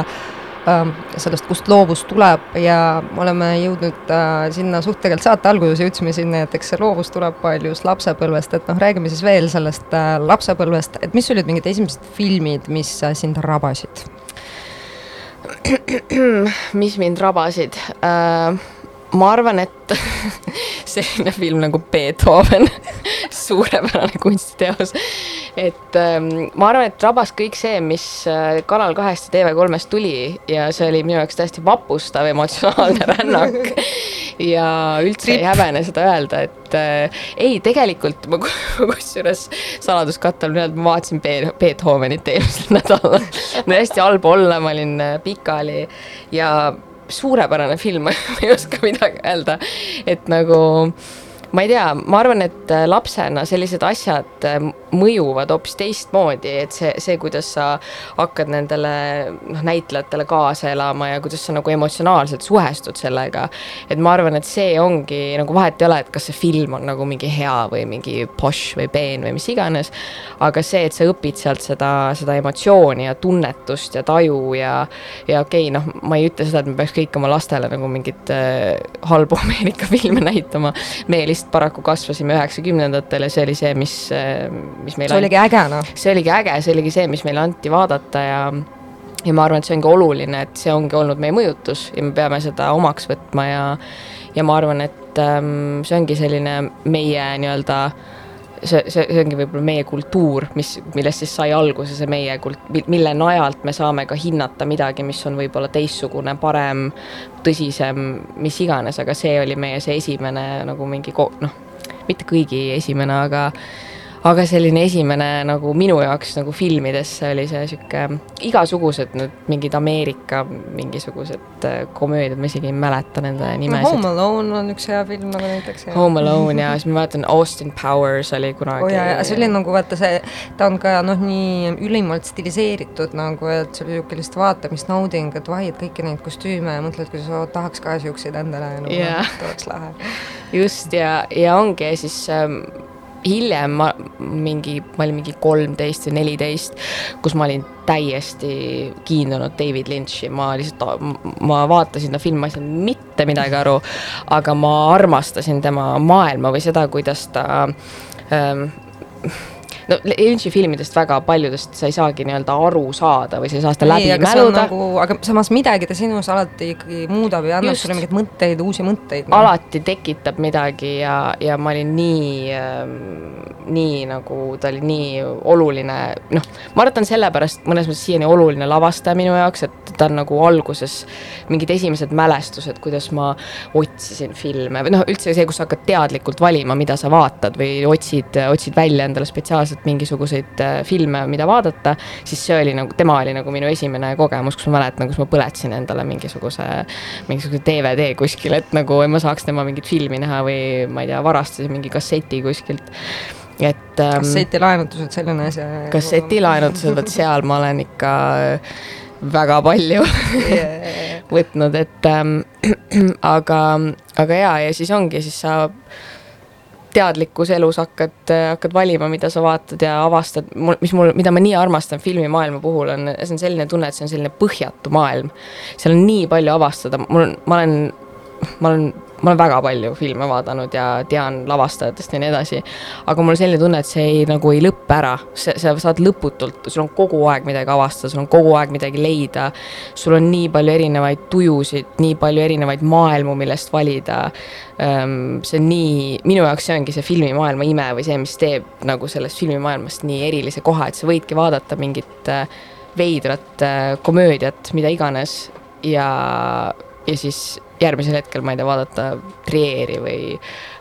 äh, sellest, kust loovus tuleb ja oleme jõudnud äh, sinna suht tegelikult saate alguses jõudsime sinna, et eks see loovus tuleb palju just lapsepõlvest, et noh, räägime siis veel sellest äh, lapsepõlvest, et mis olid mingid esimesed filmid, mis sind rabasid? mis mind rabasid äh,? Ma arvan, et selline film nagu Beethoven suurepärane kunstiteos. et ähm, ma arvan, et rabas kõik see, mis äh, Kanal kahest ja TV3-st tuli ja see oli minu jaoks täiesti vapustav emotsionaalne rännak. ja üldse Rip. ei häbene seda öelda, et äh, ei, tegelikult ma kusjuures saladuskatte all ma vaatasin Be-, Beethovenit eelmisel nädalal. mul oli hästi halb olla, ma olin äh, pikali ja suurepärane film ma ei oska midagi öelda, et nagu ma ei tea, ma arvan, et lapsena sellised asjad mõjuvad hoopis teistmoodi, et see, see, kuidas sa hakkad nendele noh, näitlejatele kaasa elama ja kuidas sa nagu emotsionaalselt suhestud sellega. et ma arvan, et see ongi nagu vahet ei ole, et kas see film on nagu mingi hea või mingi pošš või peen või mis iganes. aga see, et sa õpid sealt seda, seda emotsiooni ja tunnetust ja taju ja, ja okei okay,, noh, ma ei ütle seda, et me peaks kõik oma lastele nagu mingeid äh, halbu Ameerika filme näitama. me lihtsalt paraku kasvasime üheksakümnendatel ja see oli see, mis, mis meil see oligi äge, noh. see oligi äge, see oligi see, mis meile anti vaadata ja ja ma arvan, et see ongi oluline, et see ongi olnud meie mõjutus ja me peame seda omaks võtma ja ja ma arvan, et ähm, see ongi selline meie nii-öelda see, see, see ongi võib-olla meie kultuur, mis, millest siis sai alguse see meie kult-, mille najalt me saame ka hinnata midagi, mis on võib-olla teistsugune, parem, tõsisem, mis iganes, aga see oli meie see esimene nagu mingi ko-, noh, mitte kõigi esimene, aga aga selline esimene nagu minu jaoks nagu filmidesse oli see sihuke igasugused need mingid Ameerika mingisugused äh, komöödiad, ma isegi ei mäleta nende nimesid no,. Home Alone on üks hea film nagu näiteks. Home Alone ja siis ma mäletan Austin Powers oli kunagi oh,. ja, see oli nagu vaata see, ta on ka noh, nii ülimalt stiliseeritud nagu, et oli sihuke lihtsalt vaatamisnauding, et vahid kõiki neid kostüüme ja mõtled, kuidas oh, tahaks ka siukseid endale nagu yeah., oleks lahe. just ja, ja ongi ja siis ähm, hiljem ma mingi, ma olin mingi kolmteist või neliteist, kus ma olin täiesti kiindunud David Lynch'i, ma lihtsalt, ma vaatasin ta filmi, ma ei saanud mitte midagi aru, aga ma armastasin tema maailma või seda, kuidas ta ähm, no Lynch'i filmidest väga paljudest sa ei saagi nii-öelda aru saada või sa ei saa seda läbi mäluda. Nagu, aga samas midagi ta sinus alati ikkagi muudab ja annab sulle mingeid mõtteid, uusi mõtteid no.. alati tekitab midagi ja, ja ma olin nii äh,, nii nagu, ta oli nii oluline, noh, ma arvan, et ta on sellepärast mõnes mõttes siiani oluline lavastaja minu jaoks, et ta on nagu alguses mingid esimesed mälestused, kuidas ma otsisin filme või noh, üldse see, kus sa hakkad teadlikult valima, mida sa vaatad või otsid, otsid välja endale spetsiaalselt reaalselt mingisuguseid äh, filme, mida vaadata, siis see oli nagu, tema oli nagu minu esimene kogemus, kus ma mäletan, kus ma põletasin endale mingisuguse, mingisuguse DVD kuskil, et nagu ma saaks tema mingit filmi näha või ma ei tea, varastasin mingi kasseti kuskilt et ähm,. kassetilaenutused, selline asi. kassetilaenutused, vot seal ma olen ikka väga palju võtnud, et ähm, aga, aga jaa, ja siis ongi, siis sa teadlikus elus hakkad, hakkad valima, mida sa vaatad ja avastad, mis mul, mida ma nii armastan filmimaailma puhul on, see on selline tunne, et see on selline põhjatu maailm. seal on nii palju avastada, mul on, ma olen, ma olen ma olen väga palju filme vaadanud ja tean lavastajatest ja nii edasi. aga mul on selline tunne, et see ei, nagu ei lõppe ära, sa, sa saad lõputult, sul on kogu aeg midagi avastada, sul on kogu aeg midagi leida. sul on nii palju erinevaid tujusid, nii palju erinevaid maailmu, millest valida. Ehm, see on nii, minu jaoks see ongi see filmimaailma ime või see, mis teeb nagu sellest filmimaailmast nii erilise koha, et sa võidki vaadata mingit äh, veidrat äh, komöödiat, mida iganes ja, ja siis järgmisel hetkel, ma ei tea, vaadata Trieri või,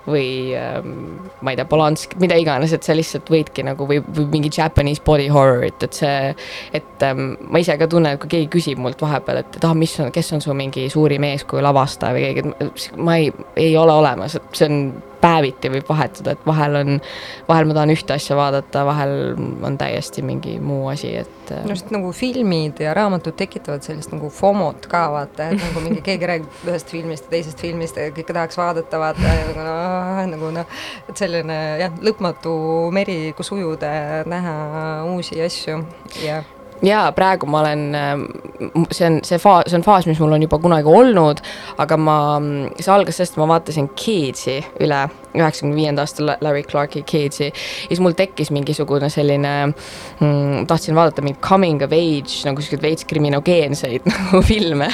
või ähm, ma ei tea, Polanski, mida iganes, et sa lihtsalt võidki nagu või, või mingi Japanese body horror'it, et see, et ähm, ma ise ka tunnen, et kui keegi küsib mult vahepeal, et, et ah, mis on, kes on su mingi suurim eeskuju lavastaja või keegi, ma ei, ei ole olemas, et see on päeviti võib vahetuda, et vahel on, vahel ma tahan ühte asja vaadata, vahel on täiesti mingi muu asi, et. Äh, just nagu filmid ja raamatud tekitavad sellist nagu FOMO-t ka vaata, et nagu mingi keegi räägib ühest filmist ja teisest filmist ja kõike tahaks vaadata, vaata ja nagu noh, nagu noh, et selline jah, lõpmatu meri, kus ujuda ja näha uusi asju ja jaa, praegu ma olen, see on see faas, see on faas, mis mul on juba kunagi olnud, aga ma, see algas sellest, ma vaatasin Kids'i üle, üheksakümne viienda aasta Larry Clarke'i Kids'i. ja siis mul tekkis mingisugune selline mm,, tahtsin vaadata mingit coming of age nagu siukseid veits kriminogeenseid nagu filme.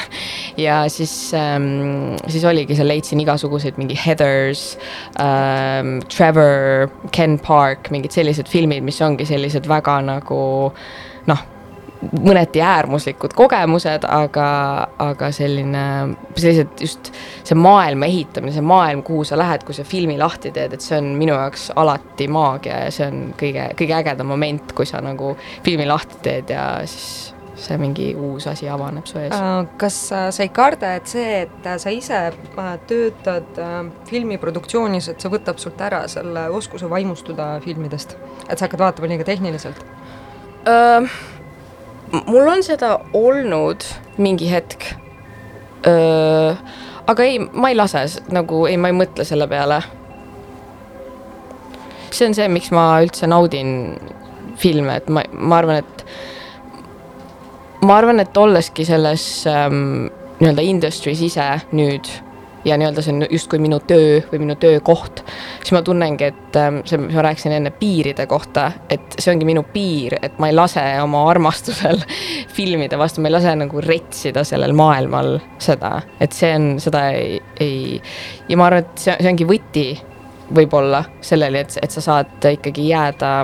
ja siis ähm,, siis oligi seal leidsin igasuguseid mingi Heathers ähm,, Trevor, Ken Park, mingid sellised filmid, mis ongi sellised väga nagu noh mõneti äärmuslikud kogemused, aga, aga selline, sellised just see maailma ehitamine, see maailm, kuhu sa lähed, kui sa filmi lahti teed, et see on minu jaoks alati maagia ja see on kõige, kõige ägedam moment, kui sa nagu filmi lahti teed ja siis see mingi uus asi avaneb su ees. Äh, kas sa ei karda, et see, et sa ise äh, töötad äh, filmiproduktsioonis, et see võtab sult ära selle oskuse vaimustuda filmidest, et sa hakkad vaatama liiga tehniliselt? Mul on seda olnud mingi hetk aga ei, ma ei lase nagu, ei, ma ei mõtle selle peale. see on see, miks ma üldse naudin filme, et ma, ma arvan, et ma arvan, et olleski selles ähm, nii-öelda industry's ise nüüd ja nii-öelda see on justkui minu töö või minu töökoht, siis ma tunnengi, et ähm, see, mis ma rääkisin enne piiride kohta, et see ongi minu piir, et ma ei lase oma armastusel filmide vastu, ma ei lase nagu retsida sellel maailmal seda, et see on, seda ei, ei ja ma arvan, et see, see ongi võti võib-olla sellele, et, et sa saad ikkagi jääda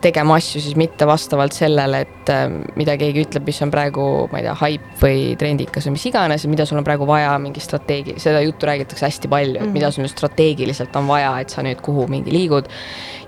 tegema asju siis mitte vastavalt sellele, et äh, mida keegi ütleb, mis on praegu, ma ei tea, haip või trendikas või mis iganes, mida sul on praegu vaja mingi strateegi-, seda juttu räägitakse hästi palju, et mida sul strateegiliselt on vaja, et sa nüüd kuhu mingi liigud.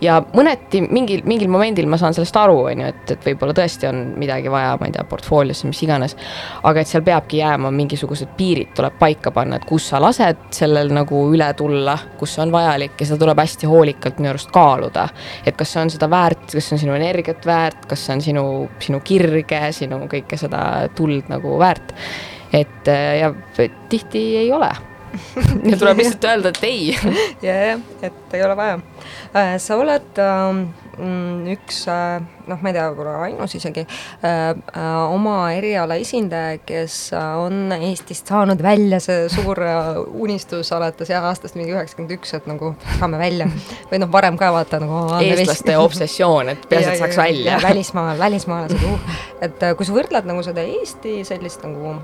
ja mõneti mingil, mingil momendil ma saan sellest aru, on ju, et, et võib-olla tõesti on midagi vaja, ma ei tea, portfooliosse, mis iganes. aga et seal peabki jääma mingisugused piirid tuleb paika panna, et kus sa lased sellel nagu üle tulla, kus see on vajalik ja seda tuleb hästi hoolikalt minu arust kaaluda. et kas see on seda väärt väärt, kas see on sinu energiat väärt, kas see on sinu, sinu kirge, sinu kõike seda tuld nagu väärt. et äh, ja tihti ei ole ja tuleb lihtsalt öelda, et ei. ja, jah, et ei ole vaja. Äh, sa oled äh, Mm, üks äh, noh, ma ei tea, võib-olla ainus isegi, äh, äh, oma eriala esindaja, kes on Eestist saanud välja see suur unistus alates jah, aastast mingi üheksakümmend üks, et nagu saame välja. või noh, varem ka vaata nagu eestlaste obsessioon, et peaasi, et saaks välja. välismaal, välismaalased uh. et kui sa võrdled nagu seda Eesti sellist nagu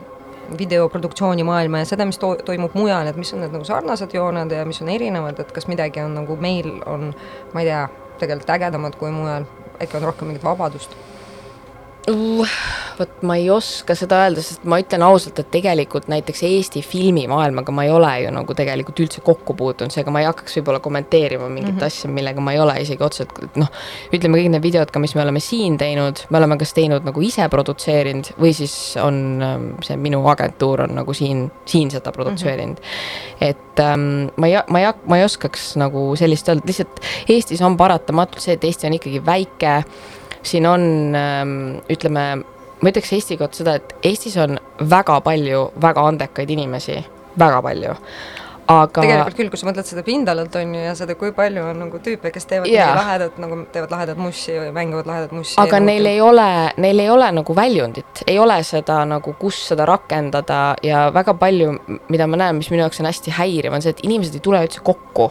videoproduktsiooni maailma ja seda, mis to toimub mujal, et mis on need nagu sarnased jooned ja mis on erinevad, et kas midagi on nagu meil on, ma ei tea, tegelikult ägedamad kui mujal, äkki on rohkem mingit vabadust? Vot ma ei oska seda öelda, sest ma ütlen ausalt, et tegelikult näiteks Eesti filmimaailmaga ma ei ole ju nagu tegelikult üldse kokku puutunud, seega ma ei hakkaks võib-olla kommenteerima mingit mm -hmm. asja, millega ma ei ole isegi otseselt noh, ütleme kõik need videod ka, mis me oleme siin teinud, me oleme kas teinud nagu ise produtseerinud või siis on ähm, see minu agentuur on nagu siin, siin seda produtseerinud mm. -hmm. et ähm, ma ei, ma ei, ma ei oskaks nagu sellist öelda, lihtsalt Eestis on paratamatult see, et Eesti on ikkagi väike siin on, ähm, ütleme, ma ütleks Eesti kohta seda, et Eestis on väga palju väga andekaid inimesi, väga palju aga. tegelikult küll, kui sa mõtled seda pindalalt on ju ja seda, kui palju on nagu tüüpe, kes teevad yeah. lahedat nagu teevad lahedat mussi või mängivad lahedat mussi. aga neil ei ole, neil ei ole nagu väljundit, ei ole seda nagu, kus seda rakendada ja väga palju, mida ma näen, mis minu jaoks on hästi häiriv, on see, et inimesed ei tule üldse kokku,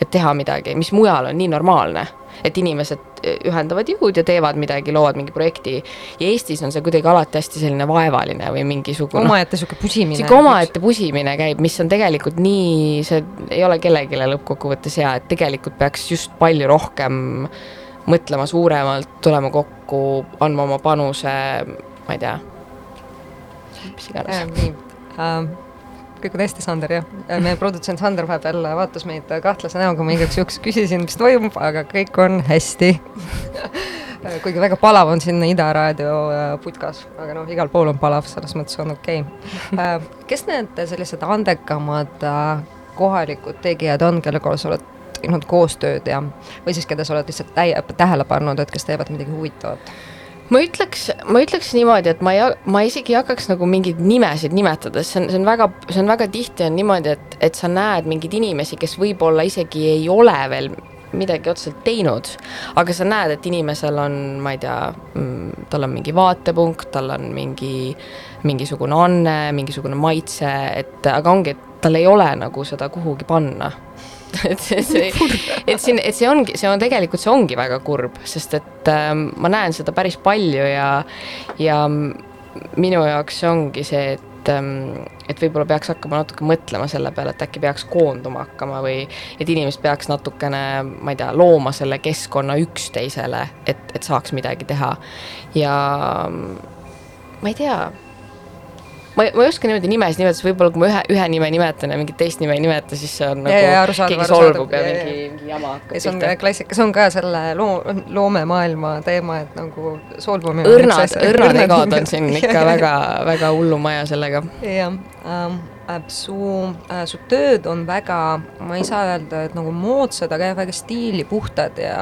et teha midagi, mis mujal on nii normaalne et inimesed eh, ühendavad jõud ja teevad midagi, loovad mingi projekti. ja Eestis on see kuidagi alati hästi selline vaevaline või mingisugune. omaette sihuke pusimine. sihuke omaette pusimine käib, mis on tegelikult nii, see ei ole kellelegi lõppkokkuvõttes hea, et tegelikult peaks just palju rohkem mõtlema suuremalt, tulema kokku, andma oma panuse, ma ei tea, mis iganes äh,. nii ähm kõik on hästi, Sander, jah. meie produtsent Sander vahepeal vaatas meid kahtlase näoga, ma igaks juhuks küsisin, mis toimub, aga kõik on hästi kuigi väga palav on siin Ida raadio äh, putkas, aga noh, igal pool on palav, selles mõttes on okei okay.. Äh, kes need sellised andekamad äh, kohalikud tegijad on, kellega sa oled teinud koostööd ja, või siis keda sa oled lihtsalt täie, tähele pannud, et kes teevad midagi huvitavat? Ma ütleks, ma ütleks niimoodi, et ma ei, ma isegi ei hakkaks nagu mingeid nimesid nimetada, see on, see on väga, see on väga tihti on niimoodi, et, et sa näed mingeid inimesi, kes võib-olla isegi ei ole veel midagi otseselt teinud, aga sa näed, et inimesel on, ma ei tea, mm, tal on mingi vaatepunkt, tal on mingi, mingisugune anne, mingisugune maitse, et aga ongi, et tal ei ole nagu seda kuhugi panna et see, see, et siin, et see ongi, see on tegelikult, see ongi väga kurb, sest et äh, ma näen seda päris palju ja, ja minu jaoks see ongi see, et ähm, et võib-olla peaks hakkama natuke mõtlema selle peale, et äkki peaks koonduma hakkama või et inimesed peaks natukene, ma ei tea, looma selle keskkonna üksteisele, et, et saaks midagi teha. ja ma ei tea ma, ma ei oska niimoodi nimesid nimetada, võib-olla kui ma ühe, ühe nime nimetan ja mingit teist nime ei nimeta, siis see on nagu ja, ja, arusaadav, keegi solvub ja, ja mingi, mingi jama hakkab pihta. see on klassika, see on ka selle loo, loomemaailma teema, et nagu solvumine õrnad, õrnad egod on siin ikka väga, väga hullumaja sellega. jah um,, su äh,, su tööd on väga, ma ei saa öelda, et nagu moodsad, aga jah, väga stiilipuhtad ja,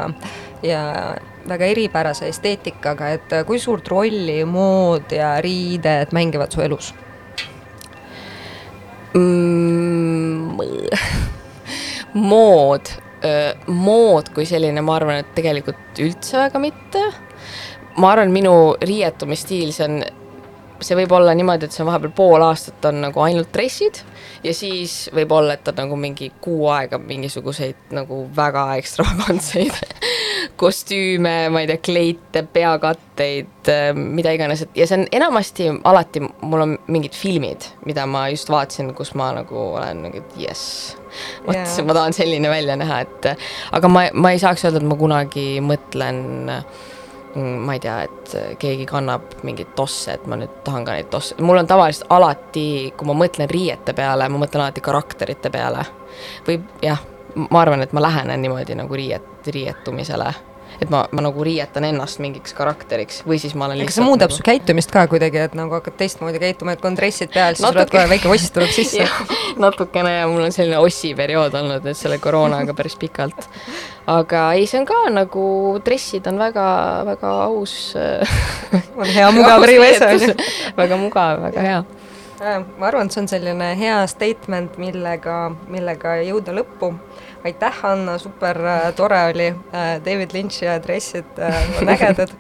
ja väga eripärase esteetikaga, et kui suurt rolli mood ja riided mängivad su elus? mm,? mood, mood kui selline, ma arvan, et tegelikult üldse väga mitte. ma arvan, minu riietumisstiil, see on, see võib olla niimoodi, et see on vahepeal pool aastat on nagu ainult dressid ja siis võib olla, et on nagu mingi kuu aega mingisuguseid nagu väga ekstravagantseid kostüüme, ma ei tea, kleite, peakatteid, mida iganes, et ja see on enamasti alati, mul on mingid filmid, mida ma just vaatasin, kus ma nagu olen nagu, et jess. vot yeah., ma tahan selline välja näha, et aga ma, ma ei saaks öelda, et ma kunagi mõtlen mm, ma ei tea, et keegi kannab mingeid tosse, et ma nüüd tahan ka neid tosse, mul on tavaliselt alati, kui ma mõtlen riiete peale, ma mõtlen alati karakterite peale. või jah, ma arvan, et ma lähenen niimoodi nagu riiet, riietumisele et ma, ma nagu riietan ennast mingiks karakteriks või siis ma olen lihtsalt kas see muudab nagu... su käitumist ka kuidagi, et nagu hakkad teistmoodi käituma, et kui on dressid peal, siis Natuke... sul kohe väike oss tuleb sisse. Natukene ja mul on selline ossi periood olnud nüüd selle koroonaga päris pikalt. aga ei, see on ka nagu, dressid on väga, väga aus on hea mugav riives on ju. väga mugav, väga hea. Ma arvan, et see on selline hea statement, millega, millega jõuda lõppu aitäh, Anna, super äh, tore oli. Äh, David Lynch ja dressid äh, on ägedad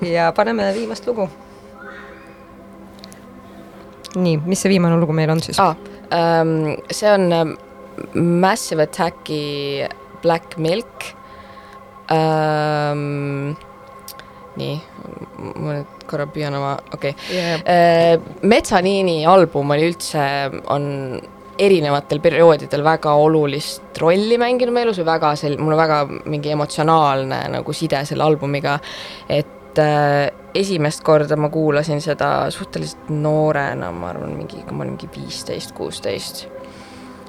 ja paneme viimast lugu. nii, mis see viimane lugu meil on siis ah,? Um, see on Massive Attacki Black Milk um,. nii, ma nüüd korra püüan oma, okei okay. yeah.. Uh, Metsaniini album oli üldse, on erinevatel perioodidel väga olulist rolli mänginud mu elus või väga sel-, mul on väga mingi emotsionaalne nagu side selle albumiga, et äh, esimest korda ma kuulasin seda suhteliselt noorena, ma arvan, mingi, kui ma olin mingi viisteist, kuusteist.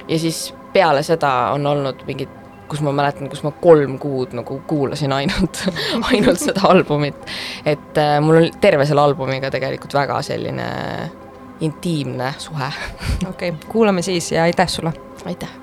ja siis peale seda on olnud mingid kus ma mäletan, kus ma kolm kuud nagu kuulasin ainult ainult seda albumit. et äh, mul on terve selle albumiga tegelikult väga selline intiimne suhe. okei okay,, kuulame siis ja aitäh sulle! aitäh!